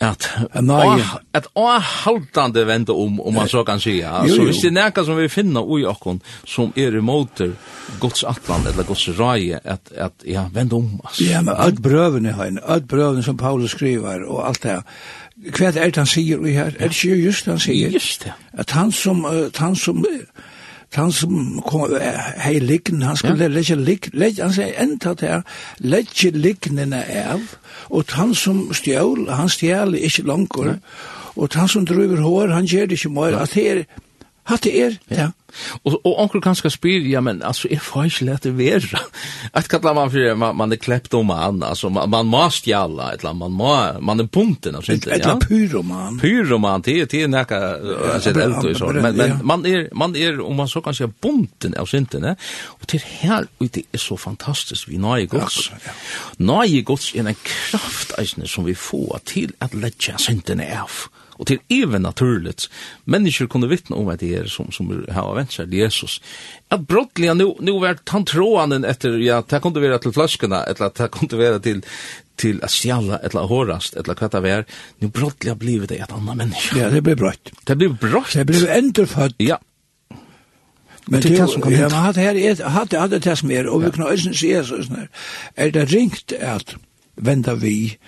at nei at å haltande vende om om man så kan säga så hvis det näka som vi finner i okkon som är i motor Guds atlan eller Guds raje att att ja vende om alltså ja men allt brövene har en allt brövene som Paulus skriver och allt det Kvæð er det han sier vi her? Er det ikke just han sier? Just det. At han som, uh, han som han som kom, hei liggen, han skulle ja. legge liggen, han sier enda til legge lignene av, og han som stjål, han stjål ikke langer, og han som driver hår, han gjør det ikke mer, at her, Hatt det er, ja. Og, og onker kan skal spyr, ja, men altså, jeg får ikke lett det være. Et kallar man for, man, man er klept om man, altså, man, man må stjalla, et eller man må, man er punkten, altså, ikke, ja. Et eller pyroman. Pyroman, det, det er nekka, altså, det er så, men, men man er, man er, om man så kan sier, bunten av synden, og til her, og det er så fantastisk, vi nøye gods. Nøye gods er en kraft, eisne, som vi får til at letja synden av. Och till even naturligt. Människor kunde vittna om att det är som som har vänt sig Jesus. Att brottliga nu nu vart han troande efter ja, det kunde vara till flaskorna eller det kunde vara till till att stjäla eller hårast eller vad det var. Nu brottliga blev det ett annat människa. Ja, det blev brott. Det blev brott. Det blev ändrefött. Ja. Men det är som kommer. Ja, hade här hade hade det som är och vi kan ösen se så är det ringt att vända vi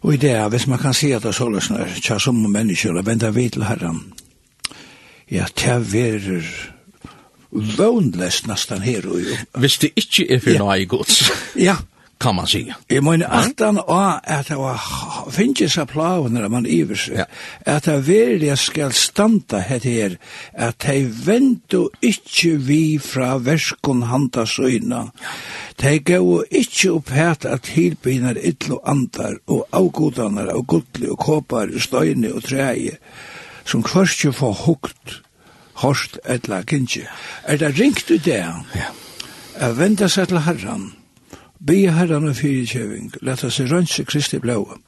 Og i det, hvis man kan si at det er sånn er tja som mennesker, og venda vi til herren, ja, tja verer vånløst nesten her og jo. Hvis det ikke er for nøye gods. ja, kan man säga. Jag menar attan och att det var finns så plav när man iver ivers ja. att det verkligen skall standa här här att de vänto inte vi fra verskon handa söna. De gå inte upp här att tillbinar illo andar och avgodanar och gudli och kopar och steine och träje som kvörstje får hukt hårst etla kinje. Er det ringt du det? Ja. Er venda seg til herran Be herren og fyrkjøving, leta seg rønse Kristi blåa.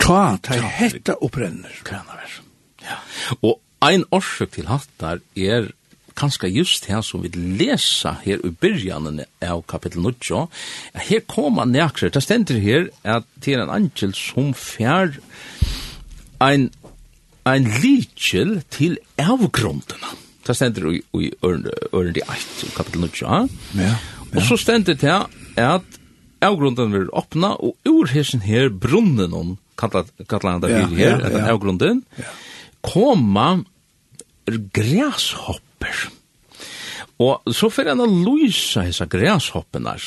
Ta, ta hetta og brenner. Krenner. Ja. Og ein orsøk til hattar er kanskje just her som vi lesa her i byrjanen av kapitel 9, her kommer nekre, det stender her at det er en angel som fjær ein, ein likjel til avgrundene. Det stender i, i ørende i 1, kapitel 9. Ja. Og så stendet det at avgrunden vil åpna, og ur hessen her brunnen om, kallet han det her, ja, ja, ja. avgrunden, ja. koma græshopper. Og så får han å lyse hessa græshoppenar.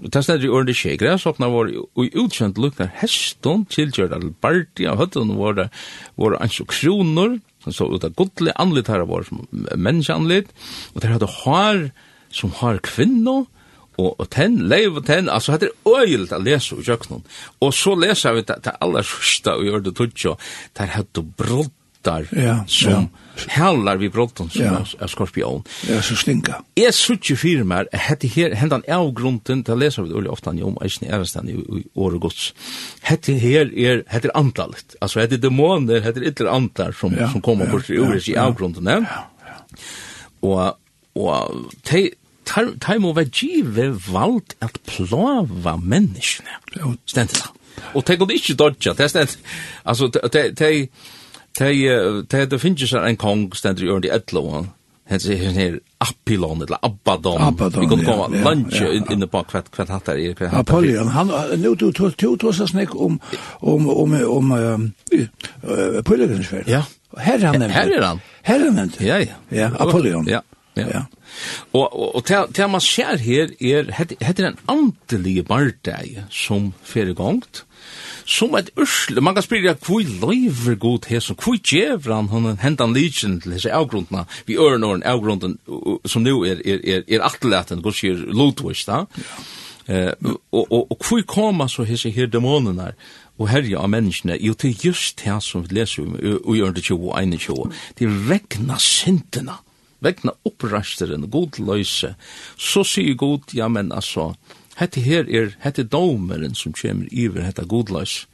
Det stedet i ordet skje. Græshoppene var i utkjent lukna heston, tilgjørt av bardi, av høtten var det var ansjo kronor, som så ut av godlig, anlitt her var som menneskeanlitt, og der hadde har som har kvinno, og og, og ten, leiv og ten, altså det er øyelt å lese i kjøkkenen. Og så leser vi det, det aller første vi gjør det tutsjå, der hadde broddar ja, som ja. heller vi brodden som ja. er, skorpion. Ja, så stinka. Jeg suttje fyrir meg, hette her, hendan av grunden, det leser vi det øyelig ofte om, eisen i ærestan i, i året. Hette her er, hette er antallet, altså hette dæmoner, hette ytler antar som, ja, som kommer ja, bort i året i avgrunden. Ja, ja, ja. Og, og te, tar må være givet valgt at plava menneskene. Ja. Stendt det. Og tenk om det ikke dodja, det er stendt. Altså, det finnes seg en kong stendt i ørende i etlo, hans her Apilon eller Abaddon. Abaddon, Vi kan komma lunch inne på kvart kvart hattar i kvart. Apollon, han nu du tog tog tog så snäck om om om om Apollos Ja. er han nämnde. Här är han. Här nämnde. Ja, ja. Ja, Apollon. Ja. Ja. ja. Og, og, og til man ser her, er, heter en andelige bardeg som fyrir gongt, som et ursle, man kan spyrja hvor løyver god her, som hvor djevra han hon hendan lydsen til hese avgrundna, vi øren åren avgrunden som nu er, er, er, er atelaten, god sier Lodwis da, Eh, og, og, og hvor koma så hese her dæmonene og herja av menneskene, jo til just det som vi leser om i 2021, det er regna syndene. Mm vegna opprasteren, god løyse, så sier god, ja, men altså, hette her er, hette domeren som kommer iver, hette god løyse.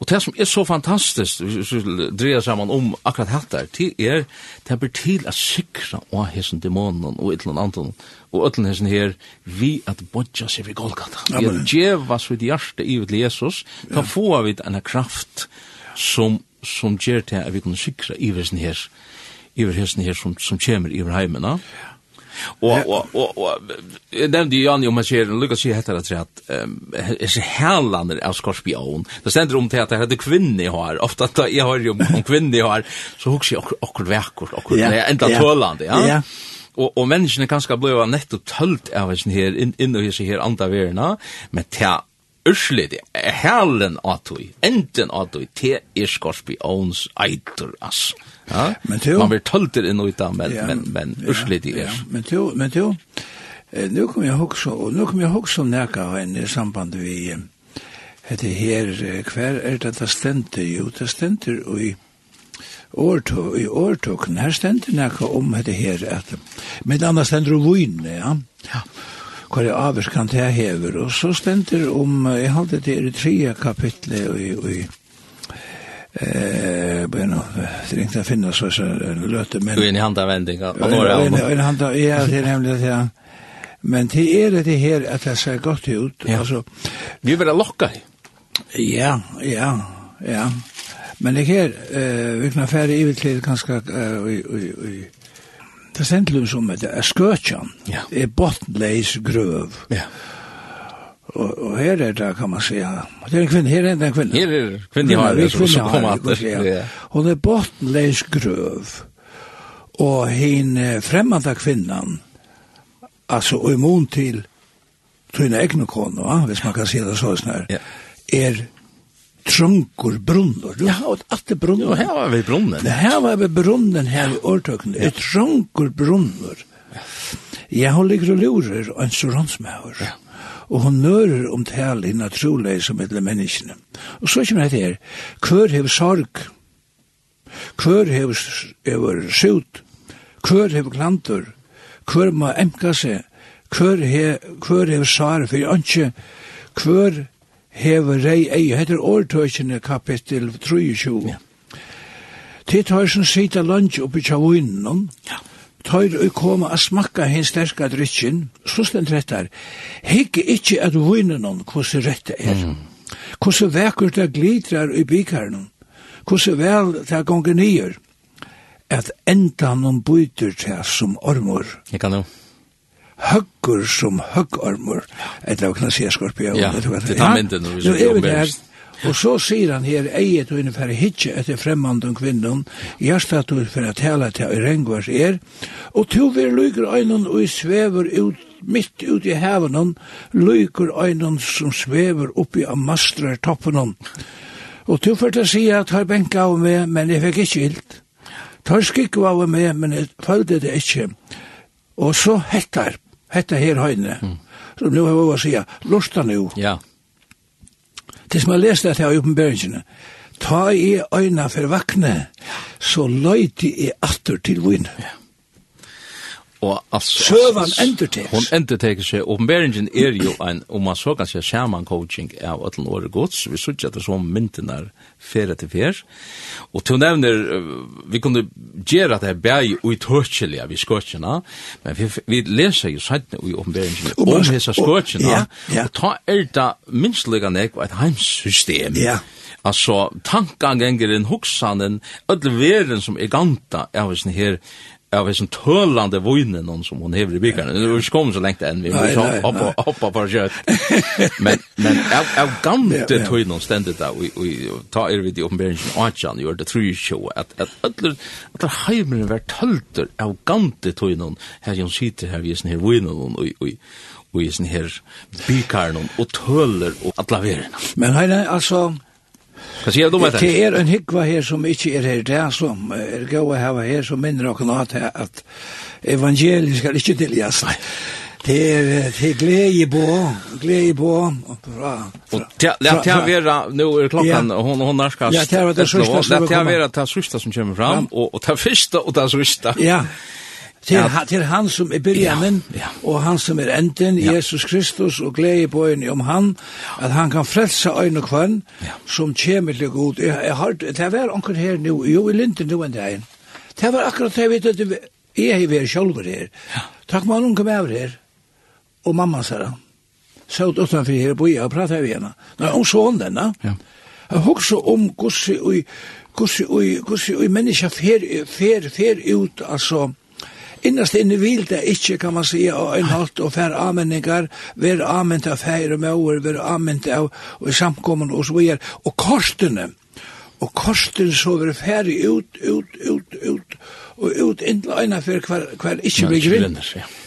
Og det som er så fantastisk, hvis vi dreier sammen om akkurat hette her, det er, det blir til å sikra av hessen dæmonen og et eller annet, og et eller annet her, vi at bodja seg ved Golgata. Vi at djevas vid hjerte i til Jesus, da får vi en kraft som som gjør til at vi kan sikra iversen her, iver hesten her som, som kommer iver heimena. Og, og, og, og, jeg nevnte jo Janne om jeg sier, lukka sier hette rett rett, er så helander av skorpion. Det stender om til at det er kvinne i hår, ofte at jeg har jo om kvinne i hår, så hukk sier okkur vekkort, okkur, enda tålande, ja. Ja, og og menneskene kanskje bløva nettopp tølt av hesen her inn inn og her andre verna men ta Ørslit, herlen atoi enten atoi te er skorpions eitur, ass. Ja? Men tu, Man blir tølter inn uta, men, ja, men, men ørslit er. Ja, men tu, men tu, eh, nu kom jeg hoksa, og nu kom jeg hoksa neka enn i samband vi, hette her, hver er det det stenter, jo, det stenter i, årtog, i årtog, her stenter neka om hette her, at, men annars stender jo vun, ja, ja, hva det avskan det hever. Og så stender om, jeg halte det i tredje kapitlet og i, i eh bueno det ringte att finna så så løte men du er i handa vending. Og nå er några en handa ja det er nemlig det ja men det er det her at det ser godt ut ja. Altså, vi vil ha lokka. ja ja ja men det her, eh vi kan fære i till ganska eh i i det sendte som det er skøtjan, ja. er bottenleis grøv. Ja. Og, og her er det, kan man säga, det er en kvinne, her er det en kvinne. Her er kvinne, har det, som, som kommer at det. Hun er bottenleis grøv, og hin fremmede kvinnan, altså, og imon til tunne egne kone, hvis man kan si det så snart, ja. er trunkur brunnur. Ja, og ett att brunnur. Ja, her var vi brunnen. Ja, her var vi brunnen her i årtøkken. Ett trunkur brunnor. Jeg har ligger og lurer og en soronsmauer. Ja. Og hun nører om tal i naturlig som etter menneskene. Og så kommer det her. Hver hever sorg. Hver hever, hever sut? Hver hever klantur. Hver må emka seg. Hver, he, hver hever svar for ønske. Hver hever rei ei, heter årtøkene kapittel 23. Ja. Tid har som sita lunch oppi tjavunum, ja. tar og koma a smakka hins sterska drytjen, så slent rettar, hikki ikkje at vunnen hvordan rette er, mm. Hvordan vekker det glitrar i bikaren, hvordan vel det gonger nyer, at enda noen byter til som ormor. Jeg kan jo høggur som høggormur, eller hva kan jeg si skorpion? Ja, det er mynden vi så jobber. Og så sier han her, eiet og innenfor hitje etter fremmand om kvinnen, hjertet du for å tale til å Rengvars er, og to vir lykker øynene og svever ut mitt ut i hevenen, lykker øynene som svever oppi av mastrar toppen. Og to for å si at har benka av meg, men jeg fikk ikke ilt. Tar skikk av meg, men jeg følte det ikke. Og så hettar hetta her høyne. Mm. Så nu har vi å si, lusta nu. Ja. Til som jeg leste dette her i oppenberingene, ta i øyna for vakne, så løyti i atter til vinn. Ja. Og altså, Søvan endertekes. Hun endertekes seg, oppenberingene er jo en, om man så kan si, sjaman coaching av ætlen året gods, vi sutja det som myndene er, fere til fer. Og til nevner, vi kunne gjøre at det er bæg uithørkjelige vi skåtjene, men vi, vi leser jo sant i åpenberingen om hese skåtjene, ja, ja. og ta er det minstlige nek et heimsystem. Ja. Altså, tankangengen, hoksanen, ödle veren som er ganta, jeg vet her, av en tölande vojne någon som hon hever i byggarna. Nu har kom så länge än vi måste hoppa, hoppa på kött. Men, men av, av gamle ja, tog någon ständigt där och, ta er vid i uppenbarheten av Atjan, gör det tror jag att att alla alla hemmen var tölter av gamle tog någon här som sitter här vi är sån här vojne någon och, och, och i sån här byggarna och töler och alla verena. Men hej, alltså Hva sier du med det? Det er en hyggva her som ikke er her, det er som er gøy å hava her som minner okken at, at evangeliet skal ikke tilgjast. Det er, det er glede på, glede på, bra. Og det er vera, nå er klokkan, hon, hon narskast. Ja, det er det sørste som kommer fram. Det er vera det sørste som kommer fram, og det første og det sørste. Ja, Til, ja. ha, til han som er byrjanen ja, ja. og han som er enden, ja. Jesus Kristus, og glede på en om han, at han kan frelse øyne og kvann ja. som kommer til god. Jeg, jeg har, det var anker her nå, jo i Linden nå en dag. Det var akkurat det jeg vet, at jeg har vært selv her. Ja. Takk man hun kom over her, og mamma sa det. Så utenfor her på jeg og pratet vi henne. Nå, hun så henne da. Ja. Jeg husker om hvordan hvordan mennesker fer, fer, fer ut, altså, Innast inne vil det ikke, kan man si, og en halvt og fær amenningar, være avment av feir og år, være avment av og samkommun og så videre. Og korstene, og korstene så ver færre ut, ut, ut, ut, og ut inntil øyne for hver, hver ikke blir grint.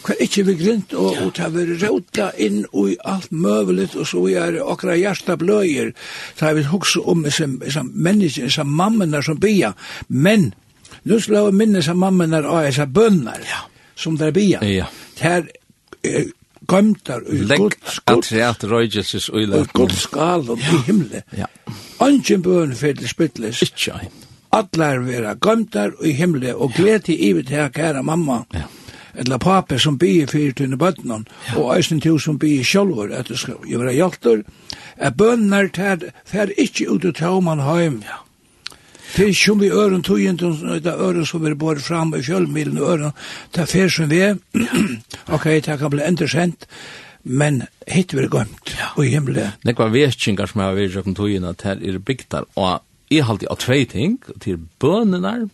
Hver ikke blir grint, og, og ta ver rauta inn og i alt møvelet, og så er okra hjärsta bløyer, ta vi hukse om som, som mennesker, som mammenar som bia, men Nu skulle jeg minne att mamma när jag är bönnar ja. som där bia. Ja. Här eh, gömtar ur Guds Guds att röjelses och illa. Guds skal Og i himle. Ja. Anchen bön för det spittles. Inte. Allar vera gömtar i himle Og glädje i vet här kära mamma. Ja eller pape som bygge fyrir tunne bøtnen, ja. og eisen til som bygge sjolver, at det skal gjøre være hjelter, at bønner tær fer ikkje ut ut av man heim, ja. Det er som vi øren togjentum, det øren som vi bor fram i kjølmilen, øren, det er fer som vi er, ok, det kan bli endersendt, men hit vi er gømt, og i himmelen. Nekva vetkingar som har vært om togjentum, det er bygtar, og jeg halte av tvei ting, til bønenar,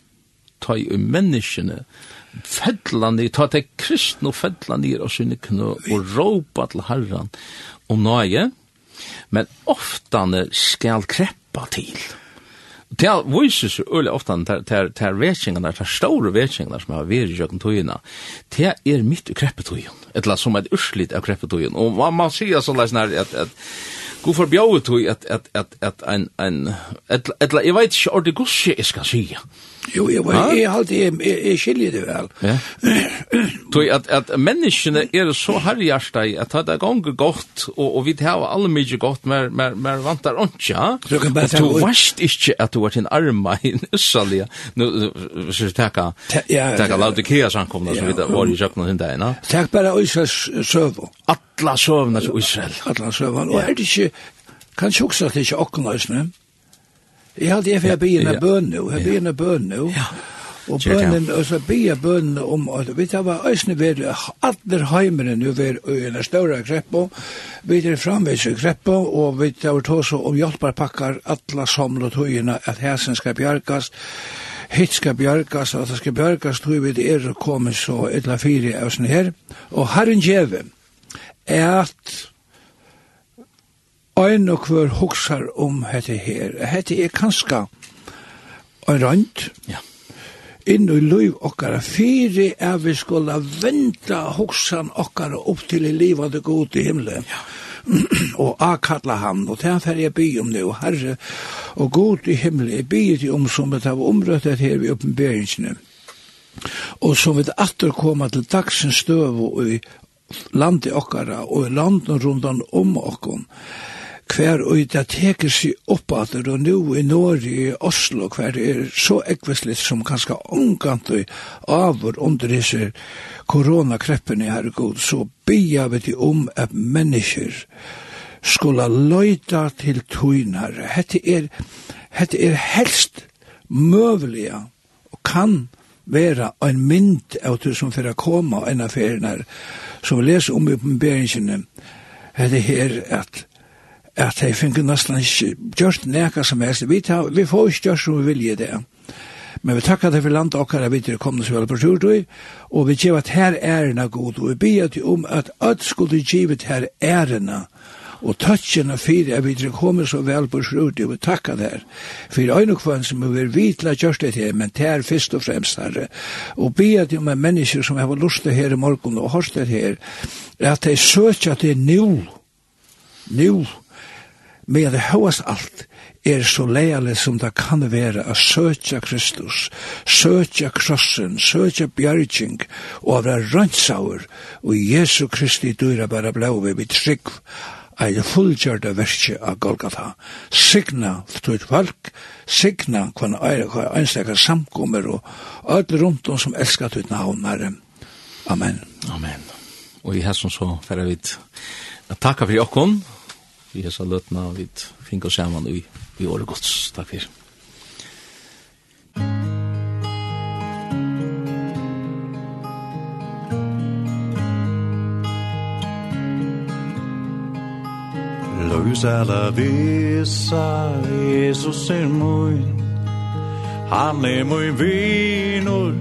ta i menneskene, fedlande, ta til kristne og fedlande og sine knø, og råpa til herran om nøye, men oftane skal kreppa til. Det er viser seg øyelig ofte til er vetsingene, til er store vetsingene som har vært i kjøkken tøyene, det er midt i kreppetøyen, et eller som er urslit av kreppetøyen. Og man sier sånn at, at, at god forbjøy at, at, at, at en, en, et eller, jeg vet ikke ordet gosje jeg skal sige, Jo, jeg var jeg alltid jeg, jeg, jeg skiljer det vel. Ja. Tøy at at menneskene er så harjarsta i at det er gongur godt og og vi har alle mye godt mer mer mer vantar onja. Du varst ikke at du var til en arma i Salia. Nu så taka. Ja. Taka laut de kia san kom så var i jakna hin der, na. Takk bare Øysas server. Atla server i Israel. Atla server. Og er det ikke, kan også at det ikke er åkken, Jeg har alltid fyrir byen av bøn nå. jeg byen av bøn Ja. Og bønnen, og så bya bønnen om, at vi tar var æsne ved alle heimene nu ved en større kreppo, vi tar framvis i kreppo, og vi tar tås om hjelparpakkar, alla samla tøyina, at hæsen skal bjargast, hitt skal bjargast, at det skal bjargast, tøy vi er kommet så etla fyri av sånn her, og herren djeve, er at Ein og hver hugsar om hette her. Hette er kanska ein rønt. Ja. Inn i liv okkara fyrir er vi skulle venta hugsan okkara opp til i livande god i himmelen. Ja. og akalla han, og det fer jeg by om nu, herre, og god i himmelen, jeg byr til om som det var omrøttet her i oppenberingsene. Og som vi atter koma til dagsens støv og i landet okkara og i landen rundan om okkon hver og det teker seg oppater og nå i Norge i Oslo hver er så ekvislitt som kanskje omgant og avur under disse koronakreppene her god så bia vi til om at mennesker skulle løyta til tøynar hette er, hette er helst møvelige og kan vera ein mynd av det som fyrir koma enn affærene som vi leser om i oppenberingene hette her at at jeg finner nesten ikke gjørst neka som helst. Vi, tar, vi får ikke gjørst som vi vilje det. Men vi takkar det for landet og at vi til komne så vel på tur, og vi gjør at her ærena god, og vi ber til om at at skulle givet her ærena, og tøtjene fyrir at vi til komne så vel på tur, og vi takkar det her. For øyne kvann som vi vitla gjørst det her, men det er først og fremst her, og ber til om en menneske som har lyst til her i morgen og hørst det her, at de søtja til nu, nu, med det høyast alt er så leilig som det kan være å søtja Kristus, søtja krossen, søtja bjergjeng, og av det og Jesu Kristi dyra bare blau vi mitt trygg, ei fullgjørda verkje av Golgata. Signa tøyt valg, signa kvann eire kvar einstakar samkommer, og öll rundt om som elskar tøyt herre. Amen. Amen. Og i hesson så færa vi at takka fyrir okkon, vi hesa løtna, og vi finner oss sammen i, i året gods. Takk for. Løs alla vissa, Jesus er mun Han er mun vinur,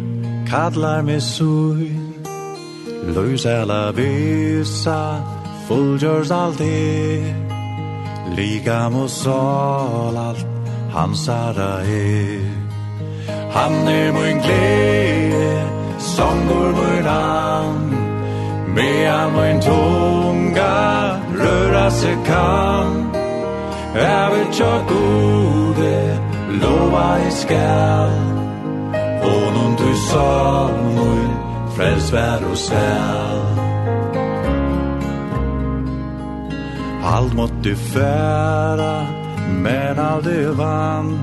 kallar meg sun Løs alla vissa, fullgjörs allt er Ligam og sal alt hans ära er. Han er mun gleie, songur mun an Mean mun tunga röra seg kan Äver tja gode, lova i skall. Honum du salmur, frels vær og sel Allt måtte færa, men aldrig vann.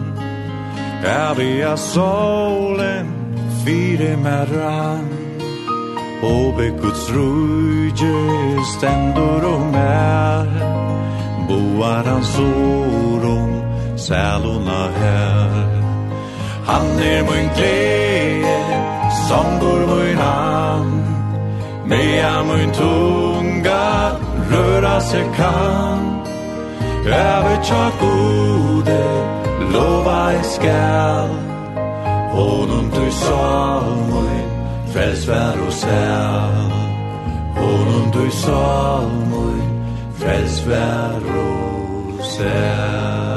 Är vi av solen fire med rann? Och Guds rujje stendur og mer. Boar hans oron sæluna her. Han er mun glede, som går min hand. Med min tur röra sig kan. Över tjat gode lova i skall. Honum du salmoi frels vär och säl Honum du salmoi frels vär och säl